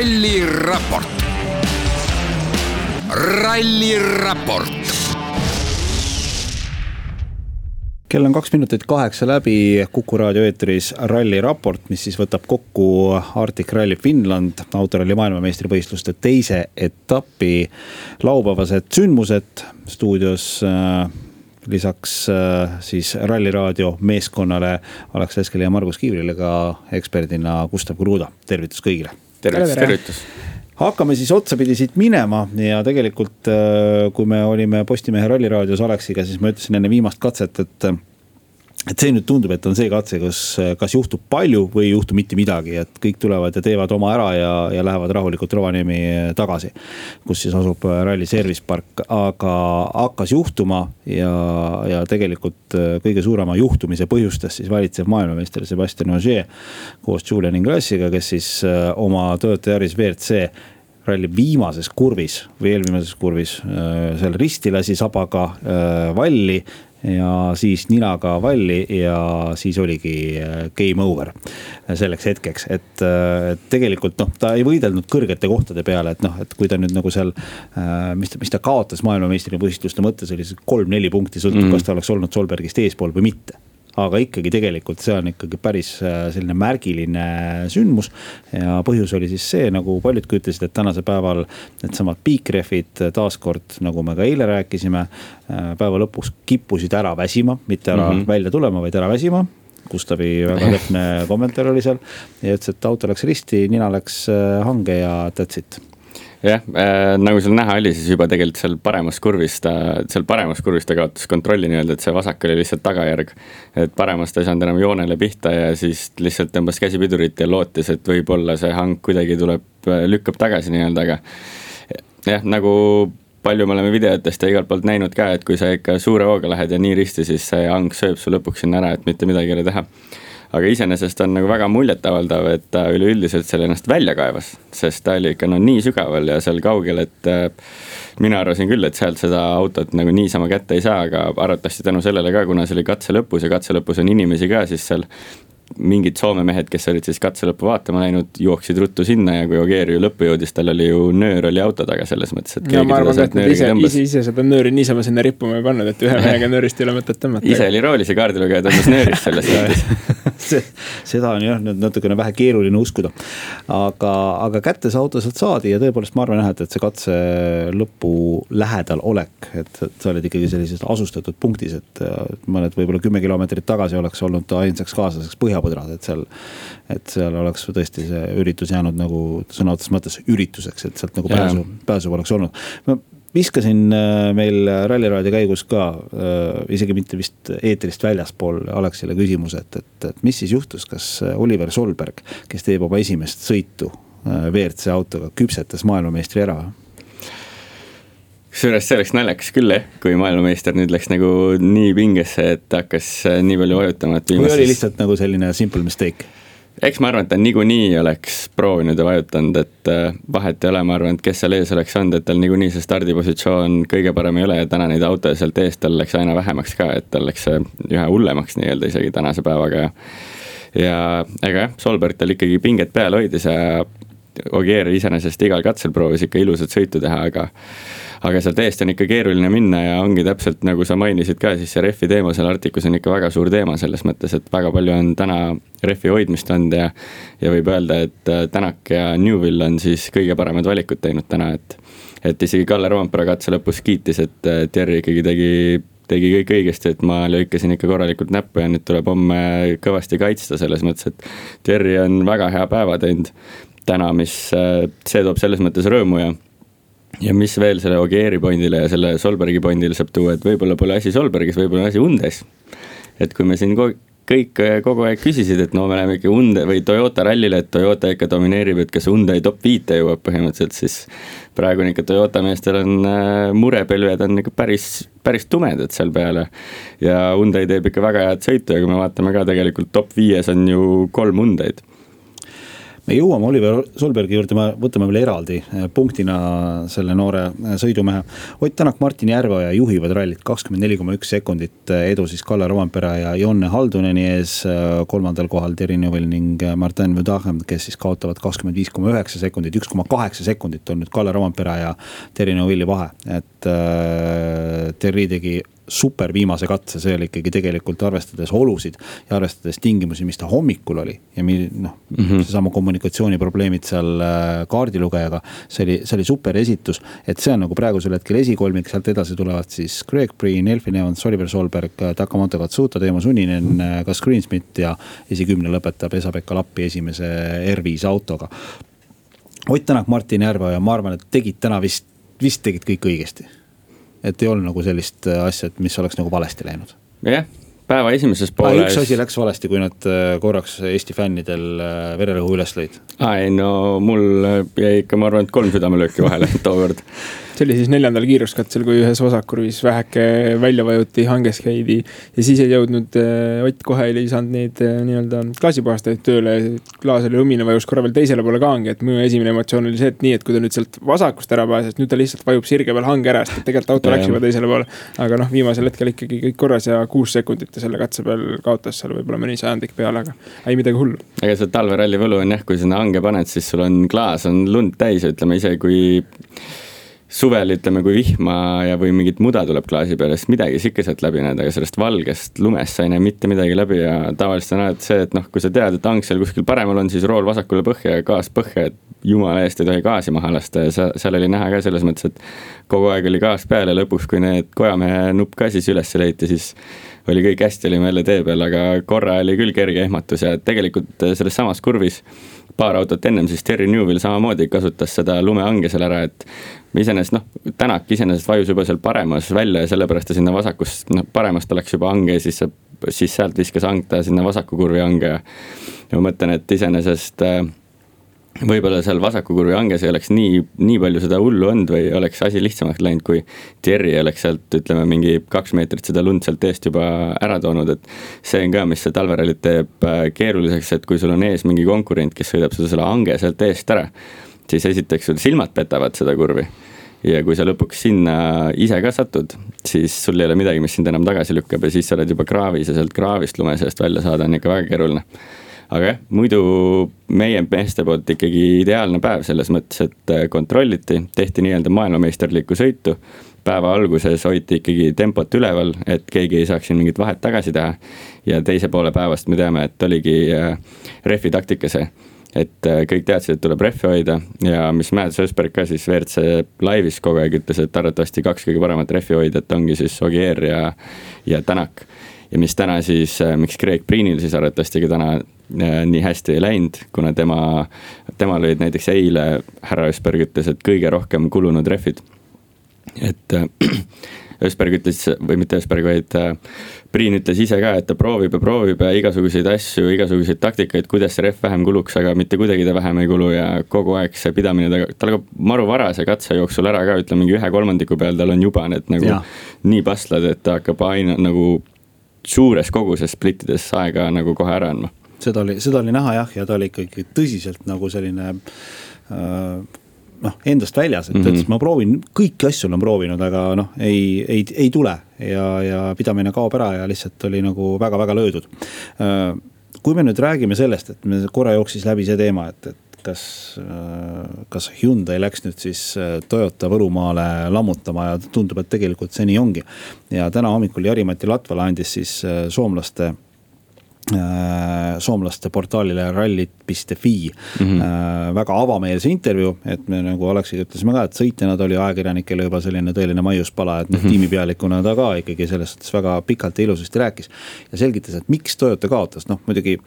ralliraport. ralliraport kell on kaks minutit kaheksa läbi Kuku raadio eetris Ralli raport, mis siis võtab kokku Arctic Rally Finland autoralli maailmameistrivõistluste teise etapi laupäevased sündmused. stuudios äh, lisaks äh, siis Ralliraadio meeskonnale Alex Veskile ja Margus Kiivrile ka eksperdina Gustav Kruda, tervitus kõigile. Tervitus, tervitus. Hakkame siis otsapidi siit minema ja tegelikult, äh, kui me olime Postimehe Ralliraadios Aleksiga, siis ma ütlesin enne viimast katset, et et see nüüd tundub, et on see katse, kus kas juhtub palju või ei juhtu mitte midagi, et kõik tulevad ja teevad oma ära ja, ja lähevad rahulikult Rovaniemi tagasi. kus siis asub ralli service park, aga hakkas juhtuma ja, ja tegelikult kõige suurema juhtumise põhjustas siis valitsev maailmameister Sebastian Ogier koos Julian Ingrassiga, kes siis äh, oma Toyota Yaris WRC ralli viimases kurvis või eelviimases kurvis äh, seal risti lasi sabaga äh, valli ja siis ninaga valli ja siis oligi äh, game over selleks hetkeks, et, äh, et tegelikult noh, ta ei võidelnud kõrgete kohtade peale, et noh, et kui ta nüüd nagu seal. Äh, mis ta, mis ta kaotas maailmameistrivõistluste mõttes oli siis kolm-neli punkti, sõltub mm, -hmm. kas ta oleks olnud Solbergist eespool või mitte aga ikkagi tegelikult see on ikkagi päris äh, selline märgiline sündmus. ja põhjus oli siis see, nagu paljudki ütlesid, et tänasel päeval needsamad piikrehvid taaskord, nagu me ka eile rääkisime. Äh, päeva lõpuks kippusid ära väsima, mitte ära mm -hmm. välja tulema, vaid ära väsima. Gustavi väga täpne kommentaar oli seal ja ütles, et auto läks risti, nina läks äh, hange ja that's it jah äh,, nagu seal näha oli, siis juba tegelikult seal paremas kurvis ta, seal paremas kurvis ta kaotas kontrolli nii-öelda, et see vasak oli lihtsalt tagajärg. et paremast ei saanud enam joonele pihta ja siis lihtsalt tõmbas käsipidurit ja lootis, et võib-olla see hank kuidagi tuleb, äh, lükkab tagasi nii-öelda, aga. jah, nagu palju me oleme videotest ja igalt poolt näinud ka, et kui sa ikka suure hooga lähed ja nii risti, siis see hank sööb su lõpuks sinna ära, et mitte midagi ei ole teha aga iseenesest on nagu väga muljetavaldav, et ta üleüldiselt seal ennast välja kaevas, sest ta oli ikka no nii sügaval ja seal kaugel, et äh, mina arvasin küll, et sealt seda autot nagu niisama kätte ei saa, aga arvatavasti tänu sellele ka, kuna see oli katse lõpus ja katse lõpus on inimesi ka, siis seal mingid Soome mehed, kes olid siis katse lõppu vaatama läinud, jooksid ruttu sinna ja kui Ogier ju lõppu jõudis, tal oli ju nöör oli auto taga selles mõttes, et. ja ma arvan, et nad ise, ise, ise seda nööri niisama sinna rippuma ei pannud, et ühe mehega nöörist ei ole mõtet tõmmata. ise oli roolis ja kaardilugeja tõmbas nöörist selles mõttes seda on jah nüüd natukene vähe keeruline uskuda. aga, aga kätte see auto sealt saadi ja tõepoolest ma arvan jah, et, et see katse lõpu lähedal olek, et sa olid ikkagi sellises asustatud punktis, et mõned võib-olla kümme kilomeetrit tagasi oleks olnud ainsaks kaaslaseks põhja põhjapõdrad, et seal. et seal oleks tõesti see üritus jäänud nagu sõna otseses mõttes ürituseks, et sealt nagu pääsu, pääsu poleks olnud. ma viskasin äh, meil Ralliraadio käigus ka äh, isegi mitte vist eetrist väljaspool Alexile küsimuse, et, et, et mis siis juhtus, kas Oliver Solberg, kes teeb oma esimest sõitu äh, WRC autoga, küpsetas maailmameistri ära kusjuures see oleks naljakas küll jah, kui maailmameister nüüd läks nagu nii pingesse, et hakkas äh, nii palju vajutama, et viimases.... või oli lihtsalt nagu selline simple mistake? eks ma arvan, et ta niikuinii oleks proovinud ja vajutanud, et äh, vahet ei ole, ma arvan, et kes seal ees oleks olnud, et tal niikuinii see stardipositsioon kõige parem ei ole ja täna neid autosid sealt eest tal läks aina vähemaks ka, et tal läks see üha hullemaks nii-öelda isegi tänase päevaga ja. ja ega jah, Solberg tal ikkagi pinget peal hoidis ja Ogier iseenesest igal katsel proovis ikka ilusat sõitu teha, aga aga seal tõesti on ikka keeruline minna ja ongi täpselt nagu sa mainisid ka, siis see rehvi teema seal Arcticus on ikka väga suur teema selles mõttes, et väga palju on täna rehvi hoidmist olnud ja. ja võib öelda, et äh, Tänak ja Newvil on siis kõige paremad valikud teinud täna, et. et isegi Kalle Roompere katse lõpus kiitis, et Terri ikkagi tegi tegi kõik õigesti, et ma lõikasin ikka korralikult näppu ja nüüd tuleb homme kõvasti kaitsta, selles mõttes, et Terri on väga hea päeva teinud täna, mis, äh, see toob selles mõttes rõõmu ja ja mis veel selle Ogieri pointile ja selle Solbergi pointile saab tuua, et võib-olla pole asi Solbergis, võib-olla on asi Undes. et kui me siin kõik kogu aeg küsisid, et no me läheme ikka Unde või Toyota rallile, et Toyota ikka domineerib, et kas Hyundai top viite jõuab põhimõtteliselt, siis. praegu on ikka Toyota meestel on äh, murepilved on ikka päris, päris tumedad seal peale. ja Hyundai teeb ikka väga head sõitu ja kui me vaatame ka tegelikult top viies on ju kolm Hyundai'd me jõuame Oliver Solbergi juurde, me võtame veel eraldi äh, punktina selle noore äh, sõidumehe. Ott Tänak, Martin Järveoja juhivad rallit kakskümmend neli koma üks sekundit edu siis Kalle Rompera ja Jonne Halduneni ees. kolmandal kohal Terri Neuvill ning Martin Vüdahem, kes siis kaotavad kakskümmend viis koma üheksa sekundit, üks koma kaheksa sekundit on nüüd Kalle Rompera ja Terri Neuvilli vahe, et äh, Terri tegi super viimase katse, see oli ikkagi tegelikult arvestades olusid ja arvestades tingimusi, mis ta hommikul oli. ja mi-, noh mm -hmm., seesama kommunikatsiooniprobleemid seal äh, kaardilugejaga, see oli, see oli super esitus. et see on nagu praegusel hetkel esikolmik, sealt edasi tulevad siis Greg Breen, Elfin Evans, Oliver Solberg, Takamoto Katsuta, Teemo Suninen, Gus Greensmith ja esikümne lõpetab Esa-Pekka Lappi esimese R5 autoga. Ott Tänak, Martin Järveoja, ma arvan, et tegid täna vist, vist tegid kõik õigesti et ei olnud nagu sellist äh, asja, et mis oleks nagu valesti läinud. jah, päeva esimeses pooles. üks asi läks valesti, kui nad äh, korraks Eesti fännidel äh, vererõhu üles lõid. aa ei no mul jäi ikka, ma arvan, et kolm südamelööki vahele tookord see oli siis neljandal kiiruskatsel, kui ühes vasakurvis väheke välja vajuti, hanges käidi. ja siis ei jõudnud äh, Ott kohe ei saanud neid äh, nii-öelda klaasipuhastajaid tööle. klaas oli lumine, vajus korra veel teisele poole ka hange, et minu esimene emotsioon oli see, et nii, et kui ta nüüd sealt vasakust ära pääses, nüüd ta lihtsalt vajub sirge peal hange ära, sest tegelikult auto läks juba teisele poole. aga noh, viimasel hetkel ikkagi kõik korras ja kuus sekundit ta selle katse peal kaotas seal võib-olla mõni sajandik peale, aga ei midagi hullu. ega see talveralli võlu on jah, kui sinna hange paned, siis sul on klaas on lund täis, ütleme ise, kui suvel ütleme, kui vihma ja, või mingit muda tuleb klaasi peale, siis midagi ikka sealt läbi näed, aga sellest valgest lumest sa ei näe mitte midagi läbi ja tavaliselt sa näed see, et noh, kui sa tead, et hank seal kuskil paremal on, siis rool vasakule põhja ja gaas põhja, et jumala eest ei tohi gaasi maha lasta ja sa, seal oli näha ka selles mõttes, et kogu aeg oli gaas peal ja lõpuks, kui need kojamehe nupp ka siis üles leiti, siis oli kõik hästi, olime jälle tee peal, aga korra oli küll kerge ehmatus ja tegelikult selles samas kurvis paar autot ennem siis Terry Newvil samamoodi kasutas seda lumehange seal ära, et iseenesest noh, Tänak iseenesest vajus juba seal paremas välja ja sellepärast ta sinna vasakust, noh paremast läks juba hange ja siis, siis sealt viskas hang ta sinna vasaku kurvi hange ja ma mõtlen, et iseenesest äh, võib-olla seal vasaku kurvi hanges ei oleks nii, nii palju seda hullu olnud või oleks asi lihtsamaks läinud, kui Thierry oleks sealt ütleme mingi kaks meetrit seda lund sealt eest juba ära toonud, et. see on ka, mis see talverallit teeb äh, keeruliseks, et kui sul on ees mingi konkurent, kes sõidab seda selle hange sealt eest ära siis esiteks sul silmad petavad seda kurvi. ja kui sa lõpuks sinna ise ka satud, siis sul ei ole midagi, mis sind enam tagasi lükkab ja siis sa oled juba kraavis ja sealt kraavist lume seest välja saada on ikka väga keeruline aga jah, muidu meie meeste poolt ikkagi ideaalne päev selles mõttes, et äh, kontrolliti, tehti nii-öelda maailmameisterlikku sõitu. päeva alguses hoiti ikkagi tempot üleval, et keegi ei saaks siin mingit vahet tagasi teha. ja teise poole päevast me teame, et oligi äh, rehvi taktika see et äh, kõik teadsid, et tuleb rehvi hoida ja mis Mads Ösberg ka siis WRC laivis kogu aeg ütles, et arvatavasti kaks kõige paremat rehvi hoidjat ongi siis Ogier ja, ja Tänak. Ja mis täna siis, äh, miks Craig Priinil siis arvatavasti ka täna äh, nii hästi ei läinud, kuna tema, temal olid näiteks eile, härra Ösberg ütles, et kõige rohkem kulunud rehvid. et äh, Ösberg ütles, või mitte Ösberg, vaid Priin ütles ise ka, et ta proovib ja proovib ja igasuguseid asju, igasuguseid taktikaid, kuidas see rehv vähem kuluks, aga mitte kuidagi ta vähem ei kulu ja kogu aeg see pidamine, ta, tal ka maru varase katse jooksul ära ka, ütleme mingi ühe kolmandiku peal, tal on juba need nagu ja. nii pastlad, et ta hakkab aina nagu suures koguses splittides aega nagu kohe ära andma. seda oli, seda oli näha jah, ja ta oli ikkagi tõsiselt nagu selline äh, noh, endast väljas, et mm -hmm. ütles, ma proovin, kõiki asju olen proovinud, aga noh, ei, ei, ei tule. ja, ja pidamine kaob ära ja lihtsalt oli nagu väga-väga löödud. Äh, kui me nüüd räägime sellest, et me korra jooksis läbi see teema, et, et kas, kas Hyundai läks nüüd siis äh, Toyota Võrumaale lammutama ja tundub, et tegelikult see nii ongi. ja täna hommikul Jari-Mati Latvala andis siis soomlaste Äh, soomlaste portaalile rallit.fi mm -hmm. väga avameelse intervjuu, et me nagu Aleksiga ütlesime ka, et sõitjana ta oli ajakirjanikele juba selline tõeline maiuspala, et noh mm -hmm. tiimipealikuna ta ka ikkagi selles suhtes väga pikalt ja ilusasti rääkis. ja selgitas, et miks Toyota kaotas, noh muidugi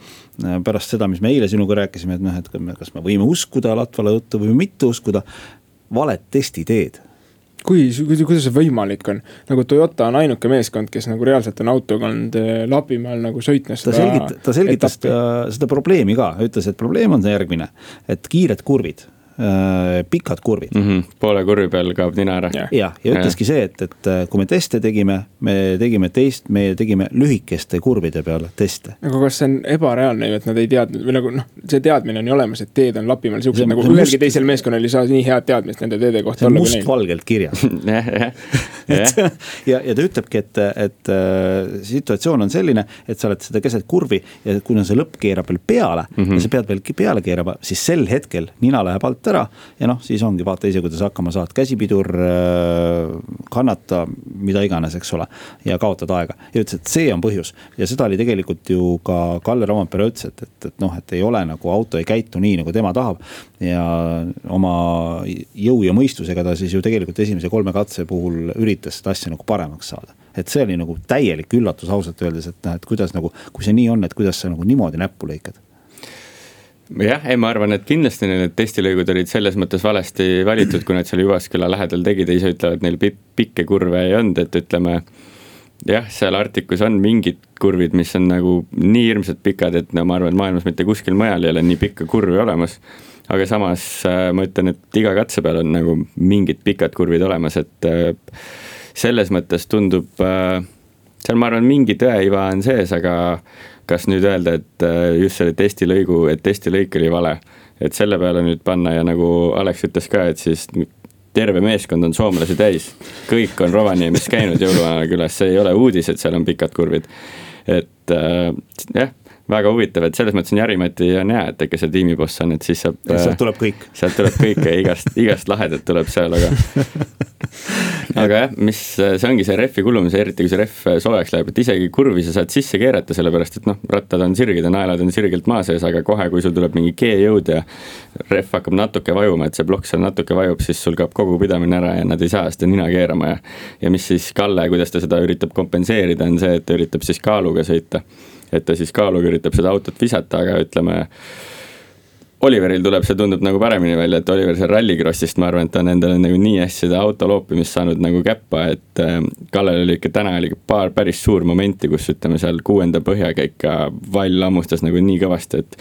äh, pärast seda, mis me eile sinuga rääkisime, et noh, et kas me võime uskuda Latvala juttu või mitte uskuda. valet testi teed kui, kuidas see võimalik on, nagu Toyota on ainuke meeskond, kes nagu reaalselt on autoga olnud eh, Lapimaal nagu sõitmas. ta selgitas, ta selgitas etappi. seda probleemi ka, ütles, et probleem on järgmine, et kiired kurvid äh, pikad kurvid mm. -hmm. poole kurvi peal kaob nina ära. Jah. ja, ja ütleski see, et, et äh, kui me teste tegime, me tegime teist, me tegime lühikeste kurvide peale teste. aga kas see on ebareaalne ju, et nad ei teadnud või nagu noh, see teadmine on ju olemas, et teed on Lapimaal siuksed nagu ühelgi must- teisel meeskonnal ei saa nii head teadmist nende teede kohta olla mustvalgelt kirjas ja, ja ta ütlebki, et, et äh, situatsioon on selline, et sa oled seda keset kurvi ja kuna see lõpp keerab veel peale mm -hmm. ja sa pead veel peale keerama, siis sel hetkel nina läheb alt ära ja noh, siis ongi vaata ise, kuidas hakkama saad, käsipidur äh, kannata, mida iganes, eks ole. ja kaotad aega ja ütles, et see on põhjus ja seda oli tegelikult ju ka Kalle Rompere ütles, et, et, et noh, et ei ole nagu auto ei käitu nii, nagu tema tahab. ja oma jõu ja mõistusega ta siis ju tegelikult esimese kolme katse puhul üritas seda asja nagu paremaks saada. et see oli nagu täielik üllatus ausalt öeldes, et noh, et kuidas nagu, kui see nii on, et kuidas sa nagu niimoodi näppu lõikad jah, ei, ma arvan, et kindlasti need testilõigud olid selles mõttes valesti valitud, kui nad seal Jyvaskyla lähedal tegid ja ise ütlevad, neil pi- pikke kurve ei olnud, et ütleme. jah, seal Arcticus on mingid kurvid, mis on nagu nii hirmsalt pikad, et no ma arvan, et maailmas mitte kuskil mujal ei ole nii pikka kurvi olemas. aga samas äh, ma ütlen, et iga katse peal on nagu mingid pikad kurvid olemas, et äh, selles mõttes tundub äh, seal ma arvan, mingi tõeiva on sees, aga kas nüüd öelda, et äh, just selle testilõigu, et testilõik oli vale. et selle peale nüüd panna ja nagu Alex ütles ka, et siis terve meeskond on soomlasi täis. kõik on Rovaniemis käinud jõuluvana külas, see ei ole uudis, et seal on pikad kurvid. et äh, jah, väga huvitav, et selles mõttes on Jari-Mati on hea, et äkki see tiimiboss on, et siis saab. sealt tuleb kõik. sealt tuleb kõike, igast, igast lahedat tuleb seal, aga aga jah, mis, see ongi see rehvi kulumise, eriti kui see rehv soojaks läheb, et isegi kurvi sa saad sisse keerata, sellepärast et noh, rattad on sirged ja naelad on sirgelt maa sees, aga kohe, kui sul tuleb mingi G-jõud ja rehv hakkab natuke vajuma, et see plokk seal natuke vajub, siis sul kaob kogu pidamine ära ja nad ei saa seda nina keerama ja ja mis siis Kalle, kuidas ta seda üritab kompenseerida, on see, et ta üritab siis kaaluga sõita. Et ta siis kaaluga üritab seda autot visata, aga ütleme Oliveril tuleb see, tundub nagu paremini välja, et Oliver seal rallikrossist, ma arvan, et ta on endale nagu nii hästi seda auto loopimist saanud nagu käppa, et äh, Kallel oli ikka täna oli paar päris suur momenti, kus ütleme seal kuuenda põhjaga ikka vall hammustas nagu nii kõvasti, et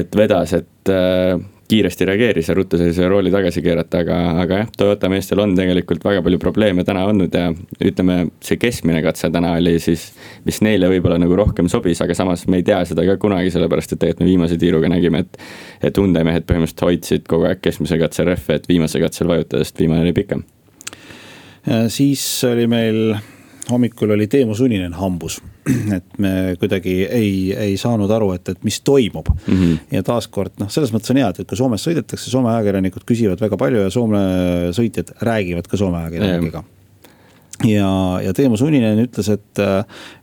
et vedas, et äh, kiiresti reageeris ja ruttu sai selle rooli tagasi keerata, aga, aga jah, Toyota meestel on tegelikult väga palju probleeme täna olnud ja ütleme, see keskmine katse täna oli siis, mis neile võib-olla nagu rohkem sobis, aga samas me ei tea seda ka kunagi, sellepärast et tegelikult me viimase tiiruga nägime, et et Hyundai mehed põhimõtteliselt hoidsid kogu aeg keskmise katse rehve, et viimase katsel vajutada, sest viimane oli pikem. siis oli meil, hommikul oli Teemu Suninen hambus. et me kuidagi ei, ei saanud aru, et, et mis toimub mm. -hmm. ja taaskord noh, selles mõttes on hea, et, kui Soomes sõidetakse, Soome ajakirjanikud küsivad väga palju ja Soome sõitjad räägivad ka Soome ajakirjanikega ja, ja Teemu Suninen ütles, et,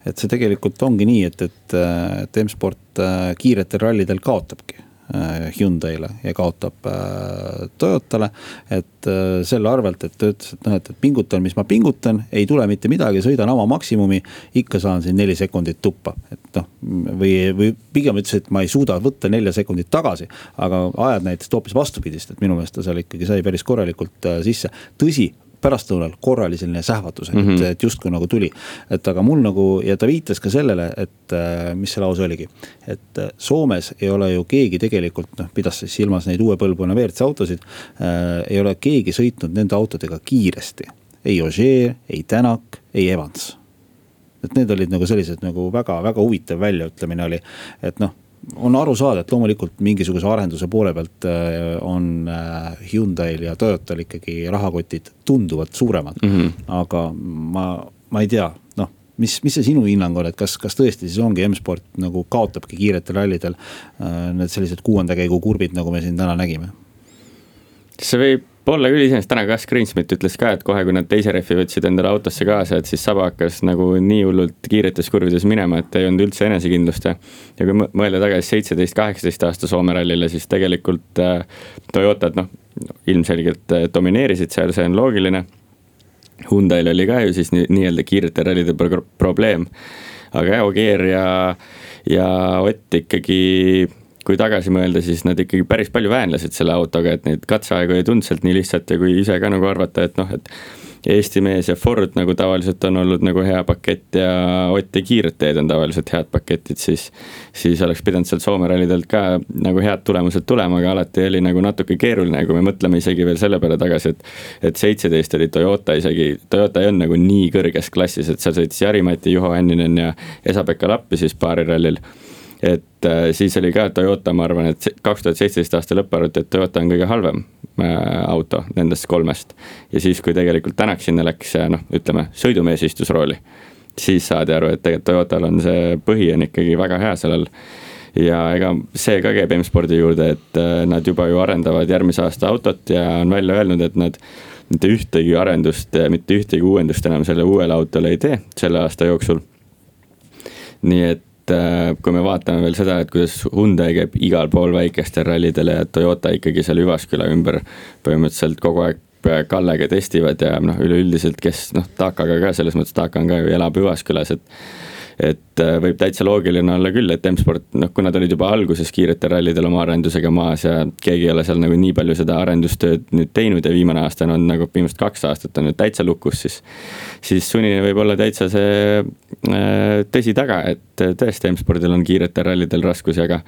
et see tegelikult ongi nii, et, et, et M-sport kiiretel rallidel kaotabki Hyundai'le ja kaotab äh, Toyotale. et äh, selle arvelt, et ta ütles, et noh, et, pingutan, mis ma pingutan, ei tule mitte midagi, sõidan oma maksimumi. ikka saan siin neli sekundit tuppa, et noh, või, või pigem ütles, et ma ei suuda võtta nelja sekundit tagasi. aga ajad näitasid hoopis vastupidist, et minu meelest ta seal ikkagi sai päris korralikult äh, sisse, tõsi pärastlõunal korrali selline sähvatus, et mm, -hmm. et justkui nagu tuli. et aga mul nagu ja ta viitas ka sellele, et mis see lause oligi. et Soomes ei ole ju keegi tegelikult noh, pidas siis silmas neid uue põlvkonna WRC autosid äh,. ei ole keegi sõitnud nende autodega kiiresti. ei Ogier, ei Tänak, ei Evans. et need olid nagu sellised nagu väga-väga huvitav väljaütlemine oli, et noh on aru saada, et loomulikult mingisuguse arenduse poole pealt on Hyundai'l ja Toyotal ikkagi rahakotid tunduvalt suuremad mm. -hmm. aga ma, ma ei tea, noh, mis, mis see sinu hinnang on, et kas, kas tõesti siis ongi M-sport nagu kaotabki kiiretel rallidel need sellised kuuenda käigu kurbid, nagu me siin täna nägime? see võib olla küll, iseenesest täna Gus Greensmit ütles ka, et kohe, kui nad teise rehvi võtsid endale autosse kaasa, et siis Saba hakkas nagu nii hullult kiiretes kurvides minema, et ei olnud üldse enesekindlust ja. ja kui mõelda tagasi seitseteist, kaheksateist aasta Soome rallile, siis tegelikult äh, Toyotad noh, ilmselgelt äh, domineerisid seal, see on loogiline. Hyundai'l oli ka ju siis nii-öelda nii kiirete rallide pro probleem. aga jah, Ogier ja, ja Ott ikkagi kui tagasi mõelda, siis nad ikkagi päris palju väänlesid selle autoga, et neid katseaegu ei tulnud sealt nii lihtsalt ja kui ise ka nagu arvata, et noh, et Eesti mees ja Ford nagu tavaliselt on olnud nagu hea pakett ja Ott ja Kiired teed on tavaliselt head paketid, siis. siis oleks pidanud sealt Soome rallidelt ka nagu head tulemused tulema, aga alati oli nagu natuke keeruline, kui me mõtleme isegi veel selle peale tagasi, et. et seitseteist oli Toyota isegi, Toyota ei olnud nagu nii kõrges klassis, et seal sõitis Jari-Mati, Juho Hänninen ja Esa-Pekka Lappi siis paarirallil et äh, siis oli ka Toyota, ma arvan, et kaks tuhat seitseteist aasta lõpp arvati, et Toyota on kõige halvem äh, auto nendest kolmest. ja siis, kui tegelikult Tänak sinna läks, noh, ütleme sõidumees istus rooli. siis saadi aru, et tegelikult Toyotal on see põhi on ikkagi väga hea sellel ja ega see ka käib M-spordi juurde, et äh, nad juba ju arendavad järgmise aasta autot ja on välja öelnud, et nad mitte ühtegi arendust, mitte ühtegi uuendust enam selle uuele autole ei tee selle aasta jooksul. nii et et äh, kui me vaatame veel seda, et kuidas Hyundai käib igal pool väikestel rallidel ja Toyota ikkagi seal Hüvasküla ümber põhimõtteliselt kogu aeg Kallega testivad ja noh, üleüldiselt, kes noh, Takaga ka selles mõttes, Taka on ka ju elab Hüvaskülas, et et äh, võib täitsa loogiline olla küll, et M-sport, noh, kuna nad olid juba alguses kiiretel rallidel oma arendusega maas ja keegi ei ole seal nagu nii palju seda arendustööd nüüd teinud ja viimane aasta on olnud nagu viimased kaks aastat on nüüd täitsa lukus, siis. siis sunnini võib olla täitsa see äh, tõsi taga, et tõesti M-spordil on kiiretel rallidel raskusi, aga.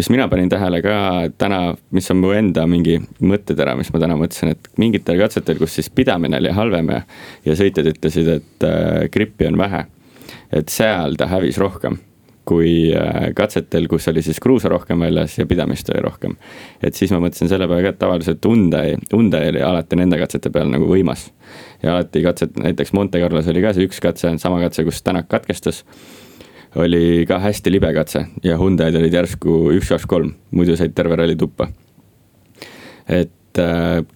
mis mina panin tähele ka täna, mis on mu enda mingi mõttetera, mis ma täna mõtlesin, et mingitel katsetel, kus siis pidamine oli halvem ja. ja sõitjad ütlesid, et äh, grippi on vähe et seal ta hävis rohkem kui äh, katsetel, kus oli siis kruusa rohkem väljas ja pidamist oli rohkem. et siis ma mõtlesin selle peale ka, et tavaliselt Hyundai, Hyundai oli alati nende katsete peal nagu võimas. ja alati katset, näiteks Monte Carlos oli ka see üks katse, sama katse, kus Tänak katkestas. oli ka hästi libe katse ja Hyundai'd olid järsku üks, kaks, kolm, muidu said terve ralli tuppa. et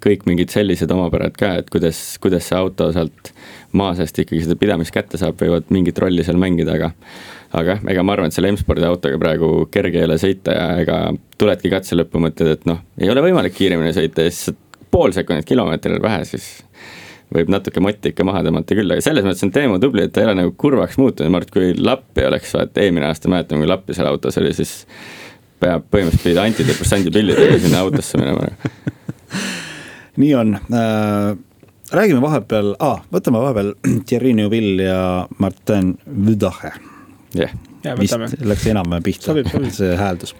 kõik mingid sellised omapärad ka, et kuidas, kuidas see auto sealt maa seest ikkagi seda pidamist kätte saab, võivad mingit rolli seal mängida, aga. aga jah, ega ma arvan, et selle M-spordi autoga praegu kerge ei ole sõita ja ega tuledki katse lõppu, mõtled, et noh, ei ole võimalik kiiremini sõita ja siis pool sekundit kilomeetril vähe, siis võib natuke motti ikka maha tõmmata küll, aga selles mõttes on Teemu tubli, et ta ei ole nagu kurvaks muutunud, ma arvan, et kui Lappi oleks, vaata eelmine aasta mäletan, kui Lappi seal autos oli, siis peab põhimõtteliselt pidid antidepressandi pillidega sinna autosse minema nii on. Äh räägime vahepeal ah,, võtame vahepeal Thierry Neuville ja Martin Vudache yeah.. vist läks enam-vähem pihta, see hääldus,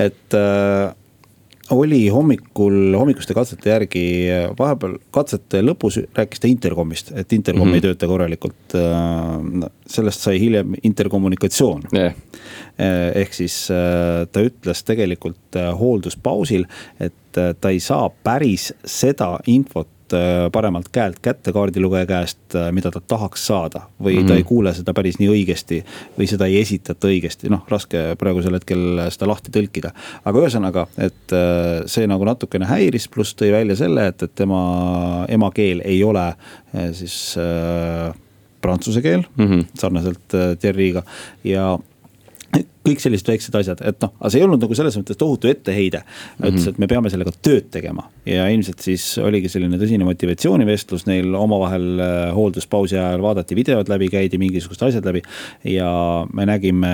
et äh, oli hommikul, hommikuste katsete järgi vahepeal katsete lõpus rääkis ta intercom'ist, et intercom mm -hmm. ei tööta korralikult äh,. sellest sai hiljem interkommunikatsioon yeah.. Äh, ehk siis äh, ta ütles tegelikult hoolduspausil, et ta ei saa päris seda infot Äh, paremalt käelt kätte kaardilugeja käest, äh, mida ta tahaks saada. või mm -hmm. ta ei kuule seda päris nii õigesti või seda ei esitata õigesti, noh raske praegusel hetkel seda lahti tõlkida. aga ühesõnaga, et äh, see nagu natukene häiris, pluss tõi välja selle, et, et tema emakeel ei ole siis äh, prantsuse keel mm, -hmm. sarnaselt Thierry'ga ja kõik sellised väiksed asjad, et noh, aga see ei olnud nagu selles mõttes tohutu etteheide. ütles et me peame sellega tööd tegema ja ilmselt siis oligi selline tõsine motivatsioonivestlus neil omavahel äh, hoolduspausi ajal vaadati videod läbi, käidi mingisugused asjad läbi. ja me nägime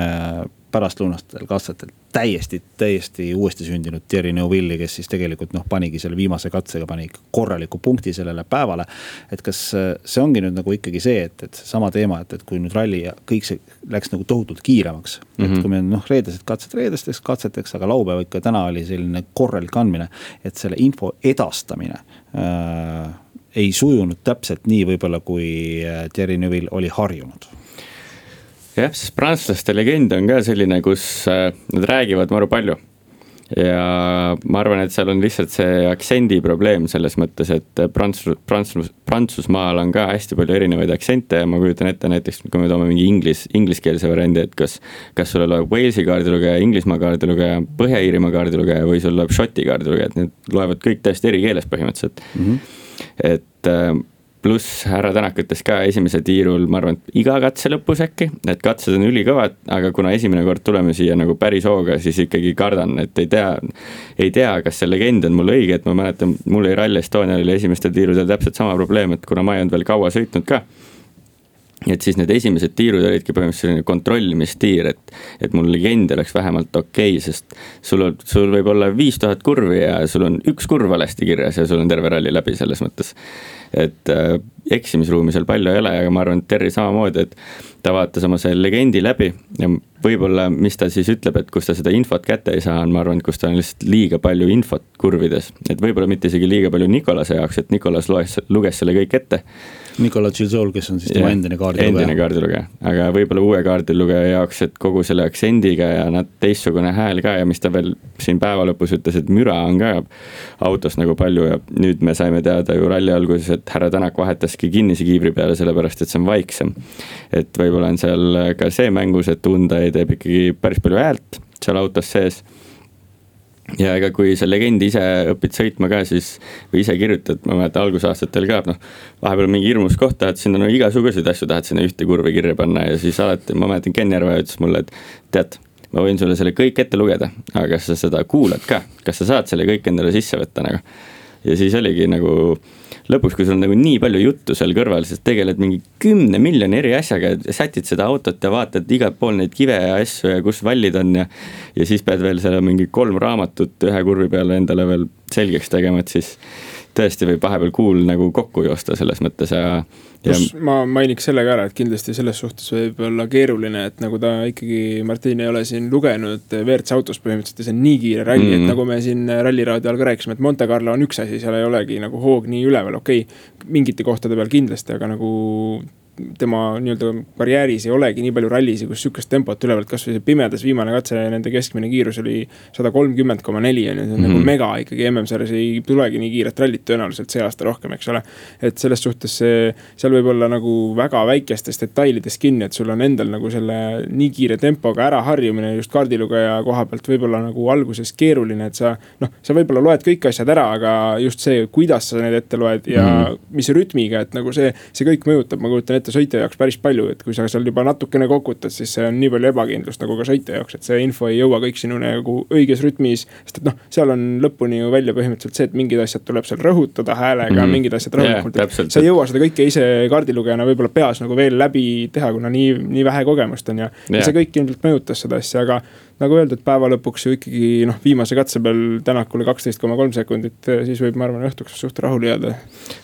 pärastlõunastel katsetel täiesti, täiesti uuesti sündinud Thierry Neuville'i, kes siis tegelikult noh, panigi selle viimase katsega, pani ikka korraliku punkti sellele päevale. et kas äh, see ongi nüüd nagu ikkagi see, et, et seesama teema, et, et kui nüüd ralli ja kõik see läks nagu tohutult kiiremaks mm. -hmm. et mhm. kui me noh, reedesed katsed reedesteks katseteks, aga laupäev ikka täna oli selline korralik andmine. et selle info edastamine äh, ei sujunud täpselt nii võib-olla, kui äh, Thierry Neuville oli harjunud jah, sest prantslaste legend on ka selline, kus äh, nad räägivad maru palju. ja ma arvan, et seal on lihtsalt see aktsendi probleem selles mõttes, et Prantsus, Prantsus, Prantsusmaal on ka hästi palju erinevaid aktsente ja ma kujutan ette näiteks, kui me toome mingi inglis, ingliskeelse variandi, et kas. kas sulle loeb Walesi kaardilugeja, Inglismaa kaardilugeja, Põhja-Iirimaa kaardilugeja või sul loeb Šoti kaardilugeja, et need loevad kõik täiesti eri keeles põhimõtteliselt mm. -hmm. et äh, pluss härra Tänak ütles ka esimesel tiirul, ma arvan, et iga katse lõpus äkki, et katsed on ülikõvad, aga kuna esimene kord tuleme siia nagu päris hooga, siis ikkagi kardan, et ei tea. ei tea, kas see legend on mul õige, et ma mäletan, mul oli Rally Estonial oli esimestel tiirudel täpselt sama probleem, et kuna ma ei olnud veel kaua sõitnud ka et siis need esimesed tiirud olidki põhimõtteliselt selline kontrollimistiir, et, et mul legend oleks vähemalt okei okay,, sest sul on, sul võib olla viis tuhat kurvi ja sul on üks kurv valesti kirjas ja sul on terve ralli läbi selles mõttes. et äh, eksimisruumi seal palju ei ole, aga ma arvan, et Terri samamoodi, et ta vaatas oma selle legendi läbi ja võib-olla, mis ta siis ütleb, et kus ta seda infot kätte ei saa, on, ma arvan, et kus ta on lihtsalt liiga palju infot kurvides. et võib-olla mitte isegi liiga palju Nikolase jaoks, et Nikolas loes, luges selle kõik ette Nikolai Tšilzol, kes on siis tema endine kaardilugeja. endine kaardilugeja, aga võib-olla uue kaardilugeja jaoks, et kogu selle aktsendiga ja nad teistsugune hääl ka ja mis ta veel siin päeva lõpus ütles, et müra on ka autos nagu palju ja nüüd me saime teada ju ralli alguses, et härra Tänak vahetaski kinnise kiivri peale, sellepärast et see on vaiksem. et võib-olla on seal ka see mängus, et Hyundai teeb ikkagi päris palju häält seal autos sees ja ega kui sa legendi ise õpid sõitma ka, siis või ise kirjutad, ma mäletan algusaastatel ka, noh. vahepeal mingi hirmus koht, tahad sinna no igasuguseid asju tahad sinna ühte kurvi kirja panna ja siis alati, ma mäletan, Ken Järveoja ütles mulle, et tead. ma võin sulle selle kõik ette lugeda, aga kas sa seda kuulad ka, kas sa saad selle kõik endale sisse võtta nagu. ja siis oligi nagu lõpuks, kui sul on nagu nii palju juttu seal kõrval, siis tegeled mingi kümne miljoni eri asjaga, sätid seda autot ja vaatad igalt pool neid kive ja asju ja kus vallid on ja. ja siis pead veel selle mingi kolm raamatut ühe kurvi peale endale veel selgeks tegema, et siis tõesti võib vahepeal kuul nagu kokku joosta selles mõttes ja. pluss ma mainiks selle ka ära, et kindlasti selles suhtes võib olla keeruline, et nagu ta ikkagi, Martin ei ole siin lugenud WRC autos põhimõtteliselt ja see on nii kiire ralli mm, -hmm. et nagu me siin ralliraadio all ka rääkisime, et Monte Carlo on üks asi, seal ei olegi nagu hoog nii üleval, okei okay,. mingite kohtade peal kindlasti, aga nagu tema nii-öelda karjääris ei olegi nii palju rallisid, kus sihukest tempot ülevalt, kasvõi see pimedas viimane katse, nende keskmine kiirus oli sada kolmkümmend koma neli on ju, see on nagu mhm. mega ikkagi, MM-sarjas ei tulegi nii kiiret rallit tõenäoliselt see aasta rohkem, eks ole. et selles suhtes see, seal võib olla nagu väga väikestes detailides kinni, et sul on endal nagu selle nii kiire tempoga äraharjumine just kaardilugeja koha pealt võib-olla nagu alguses keeruline, et sa. noh, sa võib-olla loed kõik asjad ära, aga just see, kuidas sa need ette loed ja mm -hmm. mis rütmiga, et nagu see, see kõik mõjutab, ma kujutan ette ette sõitja jaoks päris palju, et kui sa seal juba natukene kokutad, siis see on nii palju ebakindlust nagu ka sõitja jaoks, et see info ei jõua kõik sinuni nagu õiges rütmis. sest et noh, seal on lõpuni ju välja põhimõtteliselt see, et mingid asjad tuleb seal rõhutada häälega mm, -hmm. mingid asjad rahulikult yeah,. sa ei jõua seda kõike ise kaardilugejana võib-olla peas nagu veel läbi teha, kuna nii, nii vähe kogemust on ja yeah., ja see kõik ilmselt mõjutas seda asja, aga nagu öeldud, päeva lõpuks ju ikkagi noh, viimase katse peal Tänakule kaksteist koma kolm sekundit, siis võib, ma arvan, õhtuks suht rahule jääda.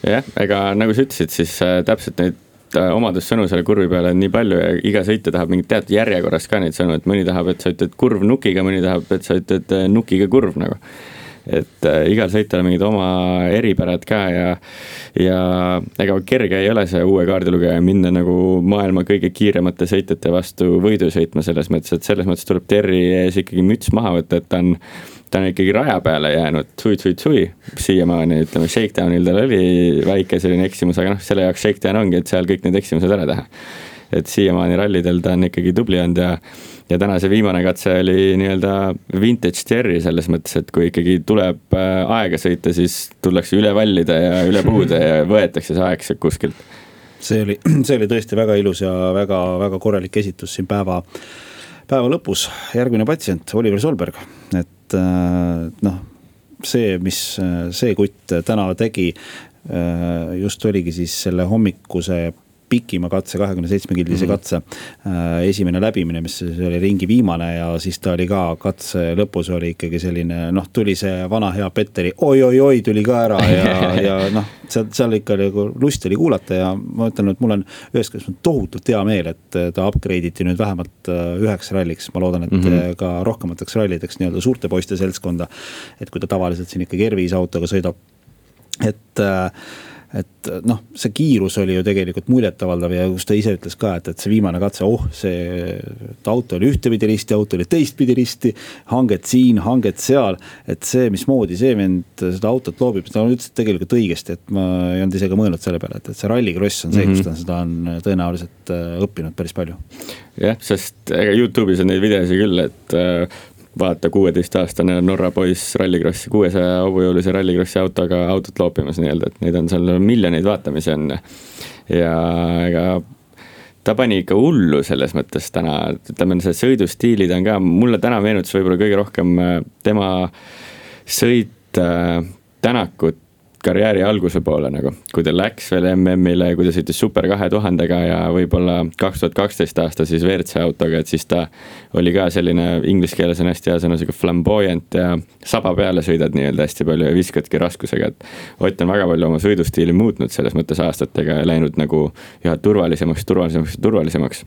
jah, ega nagu sa ütlesid, siis äh, täpselt neid Äh, omadussõnu selle kurvi peale on nii palju ja iga sõitja tahab mingit teatud järjekorras ka neid sõnu, et mõni tahab, et sa ütled kurv nukiga, mõni tahab, et sa ütled äh, nukiga kurv nagu. et äh, igal sõitjal on mingid oma eripärad ka ja, ja ega kerge ei ole see uue kaardilugeja minna nagu maailma kõige kiiremate sõitjate vastu võidu sõitma selles mõttes, et selles mõttes tuleb Terri ees ikkagi müts maha võtta, et ta on ta on ikkagi raja peale jäänud sui-sui-sui siiamaani, ütleme, Shakedownil tal oli väike selline eksimus, aga noh, selle jaoks Shakedown ongi, et seal kõik need eksimused ära teha. et siiamaani rallidel ta on ikkagi tubli olnud ja, ja täna see viimane katse oli nii-öelda vintage Cherry selles mõttes, et kui ikkagi tuleb äh, aega sõita, siis tullakse üle vallide ja üle puude ja võetakse see aeg sealt kuskilt. see oli, see oli tõesti väga ilus ja väga-väga korralik esitus siin päeva päeva lõpus järgmine patsient, Oliver Solberg, et äh, noh, see, mis see kutt täna tegi, just oligi siis selle hommikuse pikima katse, kahekümne seitsme kildise -hmm. katse äh,. esimene läbimine, mis oli ringi viimane ja siis ta oli ka katse lõpus oli ikkagi selline noh, tuli see vana hea Petteri oi-oi-oi tuli ka ära ja ja noh, seal, seal ikka nagu lust oli kuulata ja ma ütlen, et mul on ühest küljest tohutult hea meel, et ta upgrade iti nüüd vähemalt äh, üheks ralliks, ma loodan, et mm -hmm. ka rohkemateks rallideks nii-öelda suurte poiste seltskonda. et kui ta tavaliselt siin ikkagi R5 autoga sõidab, et äh, et noh, see kiirus oli ju tegelikult muljetavaldav ja kus ta ise ütles ka, et, et see viimane katse, oh, see auto oli ühtepidi risti, auto oli teistpidi risti. hanget siin, hanget seal, et see, mismoodi see vend seda autot loobib, ta ütles tegelikult õigesti, et ma ei olnud ise ka mõelnud selle peale, et, et see rallikross on see mm, -hmm. kus ta seda on tõenäoliselt äh, õppinud päris palju. jah, sest ega Youtube'is on neid videosi küll, et vaata, kuueteistaastane Norra poiss rallikrossi, kuuesaja hobujõulise rallikrossi autoga autot loopimas nii-öelda, et neid on seal miljoneid vaatamisi on. ja ega ta pani ikka hullu selles mõttes täna, ütleme, see sõidustiilid on ka, mulle täna meenutas võib-olla kõige rohkem äh, tema sõit äh, Tänakut karjääri alguse poole nagu, kui ta läks veel MM-ile ja kui ta sõitis super kahe tuhandega ja võib-olla kaks tuhat kaksteist aasta siis WRC autoga, et siis ta oli ka selline, inglise keeles on hästi hea sõna, sihuke flamboyant ja saba peale sõidad nii-öelda hästi palju ja viskadki raskusega, et Ott on väga palju oma sõidustiili muutnud selles mõttes aastatega ja läinud nagu üha turvalisemaks, turvalisemaks, turvalisemaks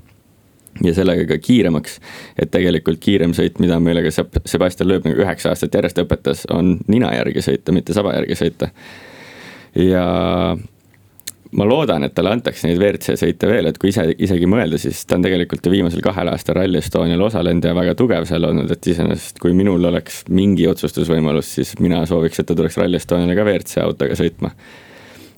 ja sellega ka kiiremaks. et tegelikult kiirem sõit, mida meile ka Sebastian Loeb nagu üheksa aastat järjest õpetas, on nina järgi sõita, mitte saba järgi sõita. ja ma loodan, et talle antakse neid WRC sõite veel, et kui ise, isegi mõelda, siis ta on tegelikult ju viimasel kahel aastal Rally Estonial osalenud ja väga tugev seal olnud, et iseenesest kui minul oleks mingi otsustusvõimalus, siis mina sooviks, et ta tuleks Rally Estoniale ka WRC autoga sõitma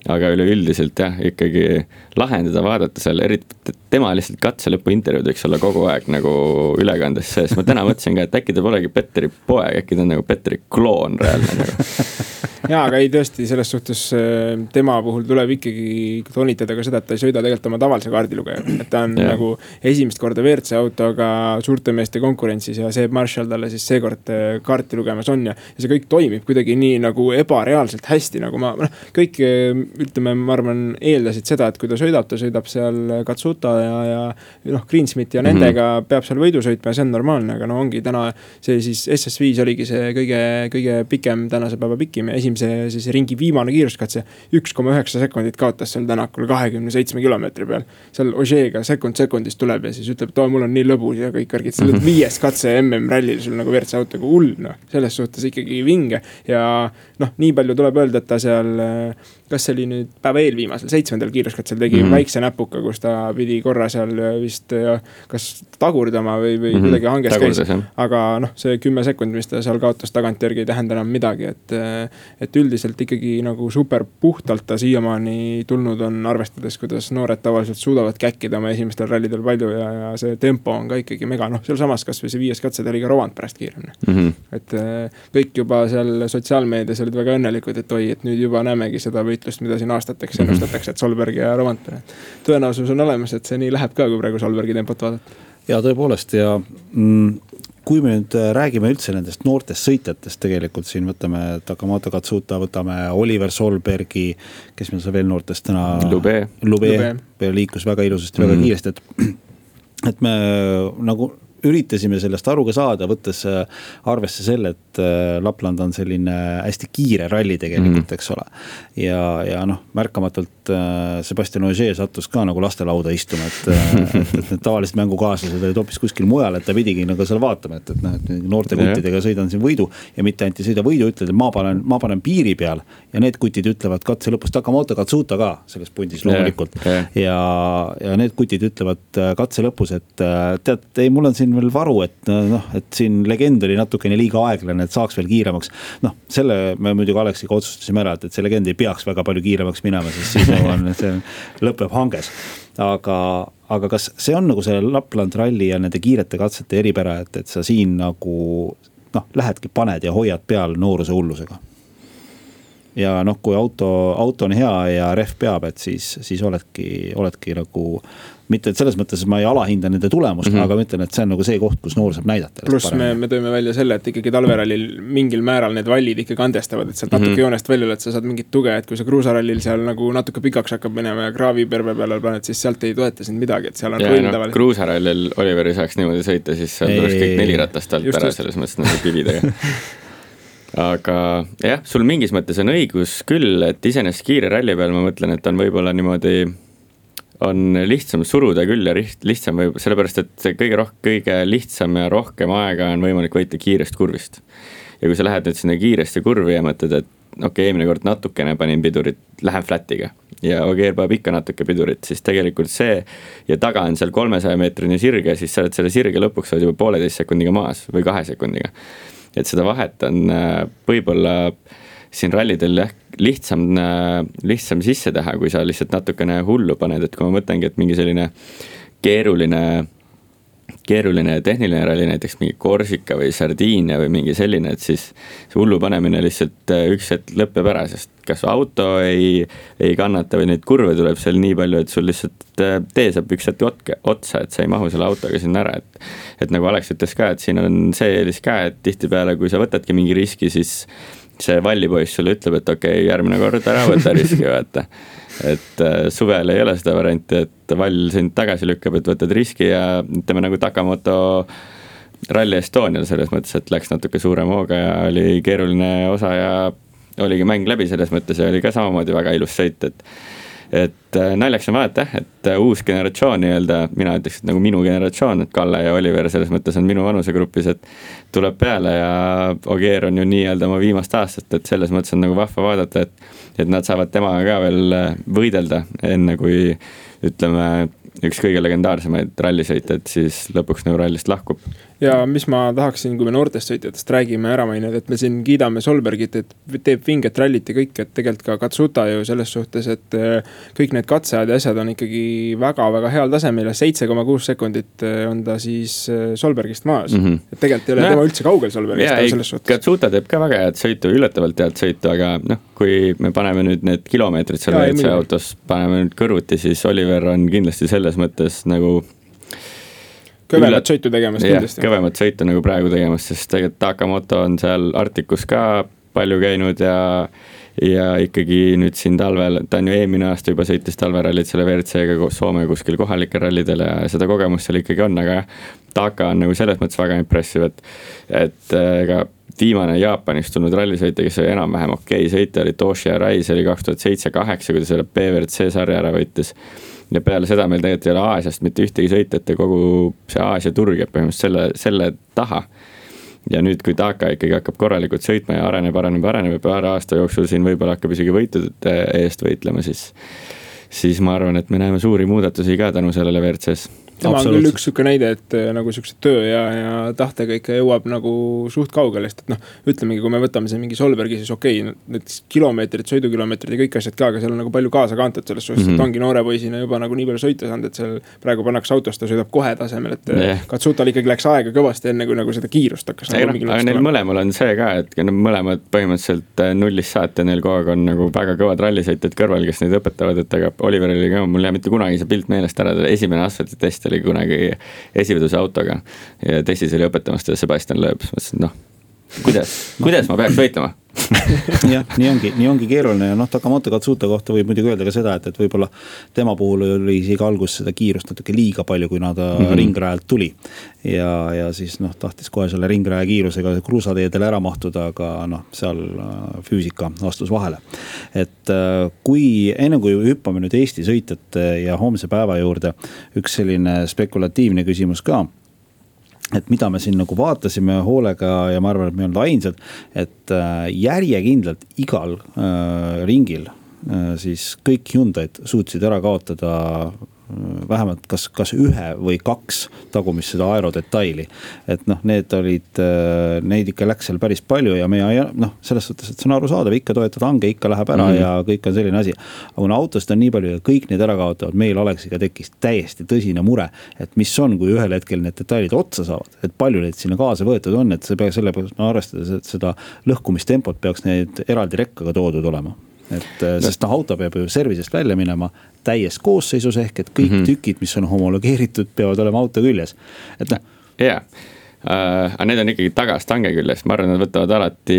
aga üleüldiselt jah, ikkagi lahendada, vaadata seal, eriti tema lihtsalt katse lõpu intervjuud võiks olla kogu aeg nagu ülekandes sees, ma täna mõtlesin ka, et äkki ta polegi Petteri poeg, äkki ta on nagu Petteri kloon reaalne nagu jaa, aga ei tõesti, selles suhtes äh, tema puhul tuleb ikkagi toonitada ka seda, et ta ei sõida tegelikult oma tavalise kaardilugejaga. et ta on yeah. nagu esimest korda WRC autoga suurte meeste konkurentsis ja Seep Marshall talle siis seekord äh, kaarti lugemas on ja, ja see kõik toimib kuidagi nii nagu ebareaalselt hästi, nagu ma, noh, kõik äh, ütleme, ma arvan, eeldasid seda, et kui ta sõidab, ta sõidab seal Katsuta ja, ja noh, Greensmith ja nendega mm -hmm. peab seal võidu sõitma ja see on normaalne, aga no ongi täna see siis SS5 oligi see kõige, kõige pikem tänase päeva pikim ja esimese siis ringi viimane kiiruskatse. üks koma üheksa sekundit kaotas seal Tänakul kahekümne seitsme kilomeetri peal. seal Ožeega sekund sekundist tuleb ja siis ütleb, et oo, mul on nii lõbus ja kõik värgid, sa oled mhm. viies katse MM-rallil sul nagu WRC autoga hull noh, selles suhtes ikkagi vinge ja noh, nii palju tuleb öelda, et ta seal kas see oli nüüd päeva eelviimasel, seitsmendal kiiruskatsel tegi mm -hmm. väikse näpuka, kus ta pidi korra seal vist kas tagurdama või, või mm -hmm. kuidagi hanges Tagurdas, käis. aga noh, see kümme sekundit, mis ta seal kaotas tagantjärgi ei tähenda enam midagi, et. et üldiselt ikkagi nagu super puhtalt ta siiamaani tulnud on, arvestades, kuidas noored tavaliselt suudavad käkkida oma esimestel rallidel palju ja, ja see tempo on ka ikkagi mega, noh, sealsamas kasvõi see viies katse, ta oli ka Rovand pärast kiirem mm. -hmm. et kõik juba seal sotsiaalmeedias olid väga õnnelikud, et oi, et nüüd juba näemegi seda võitu võitlust, mida siin aastateks mhm. ennustatakse, et Solberg ja Rovanpera. tõenäosus on olemas, et see nii läheb ka, kui praegu Solbergi tempot vaadata. ja tõepoolest ja mm, kui me nüüd äh, räägime üldse nendest noortest sõitjatest, tegelikult siin võtame Takamoto Katsuta, võtame Oliver Solbergi. kes meil seal veel noortest täna? Lube. Lube, Lube liikus väga ilusasti mm, väga kiiresti, et, et me nagu üritasime sellest aru ka saada, võttes äh, arvesse selle, et äh, Lapland on selline hästi kiire ralli tegelikult mm, eks ole. ja, ja noh, märkamatult äh, Sebastian Ogier sattus ka nagu lastelauda istuma, et, et, et need tavalised mängukaaslased olid hoopis kuskil mujal, et ta pidigi nagu seal vaatama, et, et noh, et noorte kuttidega sõidan siin võidu. ja mitte ainult ei sõida võidu, ütled, et ma panen, ma panen piiri peal ja need kutid ütlevad katse lõpus Takamoto Katsuta ka selles pundis loomulikult. ja, ja need kutid ütlevad katse lõpus, et tead, ei, mul on siin veel varu, et noh, et siin legend oli natukene liiga aeglane, et saaks veel kiiremaks. noh, selle me muidugi Aleksiga otsustasime ära, et, et see legend ei peaks väga palju kiiremaks minema, sest siis nagu on, see lõpeb hanges. aga, aga kas see on nagu selle Lapland ralli ja nende kiirete katsete eripära, et, et sa siin nagu noh, lähedki, paned ja hoiad peal nooruse hullusega? Ja noh, kui auto, auto on hea ja rehv peab, et siis, siis oledki, oledki nagu mitte, et selles mõttes ma ei alahinda nende tulemust mm, -hmm. aga ma ütlen, et see on nagu see koht, kus noor saab näidata. pluss me, me tõime välja selle, et ikkagi talverallil mingil määral need vallid ikkagi andestavad, et sealt natuke mm -hmm. joonest välja oled, sa saad mingit tuge, et kui sa kruusarallil seal nagu natuke pikaks hakkab minema ja kraavi perve peale paned, siis sealt ei toeta sind midagi, et seal on ründaval no,. kruusarallil Oliveri saaks niimoodi sõita, siis seal tuleks kõik neli ratast alt ära, selles mõttes nagu kividega aga jah, sul mingis mõttes on õigus küll, et iseenesest kiire ralli peal ma mõtlen, et on võib-olla niimoodi on lihtsam suruda küll ja lihtsam võib, sellepärast et kõige rohkem, kõige lihtsam ja rohkem aega on võimalik võita kiirest kurvist. ja kui sa lähed nüüd sinna kiiresti kurvi ja mõtled, et okei okay,, eelmine kord natukene panin pidurit, lähen flat'iga. ja Ogier paneb ikka natuke pidurit, siis tegelikult see ja taga on seal kolmesaja meetrine sirge, siis sa oled selle sirge lõpuks oled juba pooleteist sekundiga maas või kahe sekundiga. Et seda vahet on äh, võib-olla siin rallidel jah, lihtsam, lihtsam sisse teha, kui sa lihtsalt natukene hullu paned, et kui ma mõtlengi, et mingi selline keeruline keeruline tehniline ralli, näiteks mingi Korsika või Sardiinia või mingi selline, et siis see hullu panemine lihtsalt äh, üks hetk lõpeb ära, sest kas auto ei, ei kannata või neid kurve tuleb seal nii palju, et sul lihtsalt äh, tee saab üks hetk otsa, et sa ei mahu selle autoga sinna ära, et. et nagu Alex ütles ka, et siin on see eelis ka, et tihtipeale, kui sa võtadki mingi riski, siis see vallipoiss sulle ütleb, et okei okay,, järgmine kord ära võta riski, vaata. Et äh, suvel ei ole seda varianti, et vall sind tagasi lükkab, et võtad riski ja ütleme nagu Takamoto Rally Estonial selles mõttes, et läks natuke suurema hooga ja oli keeruline osa ja oligi mäng läbi selles mõttes ja oli ka samamoodi väga ilus sõit, et et äh, naljaks on vahet jah, et äh, uus generatsioon nii-öelda, mina ütleks, et nagu minu generatsioon, et Kalle ja Oliver selles mõttes on minu vanusegrupis, et tuleb peale ja Ogier on ju nii-öelda oma viimast aastat, et selles mõttes on nagu vahva vaadata, et et nad saavad temaga ka veel äh, võidelda, enne kui ütleme, üks kõige legendaarsemaid rallisõitjaid siis lõpuks nagu rallist lahkub ja mis ma tahaksin, kui me noortest sõitjatest räägime, ära mainida, et me siin kiidame Solbergit, et teeb vinget rallit ja kõik, et tegelikult ka Katsuta ju selles suhtes, et äh, kõik need katseajad ja asjad on ikkagi väga-väga heal tasemel ja seitse koma kuus sekundit äh, on ta siis äh, Solbergist maas mm. -hmm. et tegelikult ei ole no, tema üldse kaugel Solbergist ja, selles suhtes. Katsuta teeb ka väga head sõitu, üllatavalt head sõitu, aga noh, kui me paneme nüüd need kilomeetrid seal WRC autos, paneme nüüd kõrvuti, siis Oliver on kindlasti selles mõttes nagu kõvemat sõitu tegemas kindlasti. kõvemat sõitu nagu praegu tegemas, sest tegelikult Takamoto on seal Arcticus ka palju käinud ja ja ikkagi nüüd siin talvel, ta on ju eelmine aasta juba sõitis talverallit selle WRC-ga koos Soome kuskil kohalikel rallidel ja seda kogemust seal ikkagi on, aga Taka on nagu selles mõttes väga impressive, et, et äh, ega viimane Jaapanist tulnud rallisõitja, kes oli enam-vähem okei okay, sõitja, oli Toshi Arai, see oli kaks tuhat seitse, kaheksa, kui ta selle BWRC sarja ära võitis ja peale seda meil tegelikult ei ole Aasiast mitte ühtegi sõitjat ja kogu see Aasia turg jääb põhimõtteliselt selle, selle taha. ja nüüd, kui Taka ikkagi hakkab korralikult sõitma ja areneb, areneb, areneb ja paari aasta jooksul siin võib-olla hakkab isegi võitude eest võitlema, siis siis ma arvan, et me näeme suuri muudatusi ka tänu sellele WRC-s tema on küll üks sihuke näide, et äh, nagu sihukese töö ja, ja tahtega ikka jõuab nagu suht kaugele, sest et noh. ütlemegi, kui me võtame siin mingi Solbergi, siis okei okay,, need kilomeetrid, sõidukilomeetrid ja kõik asjad ka, aga seal on nagu palju kaasa kantud selles suhtes mm, -hmm. et ongi noore poisina juba nagu nii palju sõita saanud, et seal praegu pannakse autosse, ta sõidab kohe tasemel, et yeah.. Katsutal ikkagi läks aega kõvasti enne, kui nagu seda kiirust hakkas. nagu noh, aga neil mõlemal on see ka, et nad mõlemad põhimõtteliselt äh, nullist saati, neil kogu aeg on nagu väga kõvad rallisõitjad kõrval, kes neid õpetavad, et aga Oliveril oli ka, mul ei jää mitte kunagi see pilt meelest ära, esimene asfaltitest oli kunagi esiveduse autoga. ja testis oli õpetamas teda Sebastian Loeb, siis mõtlesin, et noh, kuidas, kuidas ma peaks võitlema jah, nii ongi, nii ongi keeruline ja noh, Takamoto Katsuta kohta võib muidugi öelda ka seda, et, et võib-olla tema puhul oli isegi alguses seda kiirust natuke liiga palju, kuna ta mm -hmm. ringrajalt tuli. ja, ja siis noh, tahtis kohe selle ringraja kiirusega kruusateedele ära mahtuda, aga noh, seal äh, füüsika astus vahele. et äh, kui, enne kui hüppame nüüd Eesti sõitjate ja homse päeva juurde, üks selline spekulatiivne küsimus ka et mida me siin nagu vaatasime hoolega ja ma arvan, et me ei olnud ainsad, et äh, järjekindlalt igal äh, ringil äh, siis kõik Hyundai'd suutsid ära kaotada vähemalt kas, kas ühe või kaks tagumist seda aerodetaili. et noh, need olid, äh, neid ikka läks seal päris palju ja meie noh, selles suhtes, et see on arusaadav, ikka toetad hange, ikka läheb ära mm -hmm. ja kõik on selline asi. aga kuna autost on nii palju ja kõik need ära kaotavad, meil Aleksiga tekkis täiesti tõsine mure. et mis on, kui ühel hetkel need detailid otsa saavad, et palju neid sinna kaasa võetud on, et see peaks selle peale no, arvestades, et seda lõhkumistempot peaks need eraldi rekkaga toodud olema et äh, sest noh, auto peab ju service'ist välja minema täies koosseisus ehk et kõik mm -hmm. tükid, mis on homologeeritud, peavad olema auto küljes, et noh. jaa Uh, aga need on ikkagi tagastange küljes, ma arvan, nad võtavad alati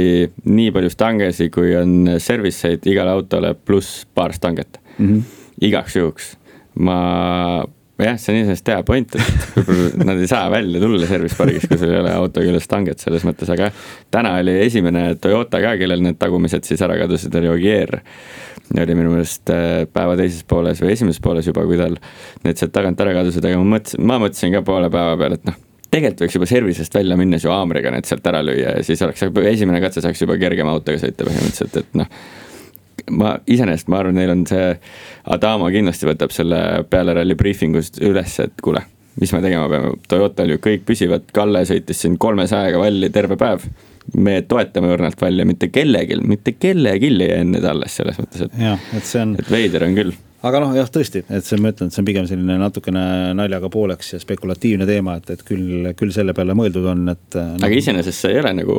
nii palju stangesi, kui on service eid igale autole, pluss paar stanget mm. -hmm. igaks juhuks, ma jah, see on iseenesest hea point, et võib-olla nad ei saa välja tulla service pargist, kui sul ei ole auto küljes tanget selles mõttes, aga täna oli esimene Toyota ka, kellel need tagumised siis ära kadusid, oli Ogier. oli minu meelest äh, päeva teises pooles või esimeses pooles juba, kui tal need sealt tagant ära kadusid, aga ma mõtlesin, ma mõtlesin ka poole päeva peal, et noh tegelikult võiks juba service'ist välja minnes ju haamriga need sealt ära lüüa ja siis oleks, esimene katse saaks juba kergema autoga sõita põhimõtteliselt, et noh ma iseenesest, ma arvan, neil on see, Adamo kindlasti võtab selle peale ralli briifingust üles, et kuule, mis me tegema peame, Toyotal ju kõik püsivad, Kalle sõitis siin kolmesajaga valli terve päev. me toetame õrnalt valli, mitte kellelgi, mitte kellelgi ei jää enne ta alles selles mõttes, et. et see on. et veider on küll aga noh, jah, tõesti, et see, ma ütlen, et see on pigem selline natukene naljaga pooleks ja spekulatiivne teema, et, et küll, küll selle peale mõeldud on, et no.. aga iseenesest see ei ole nagu,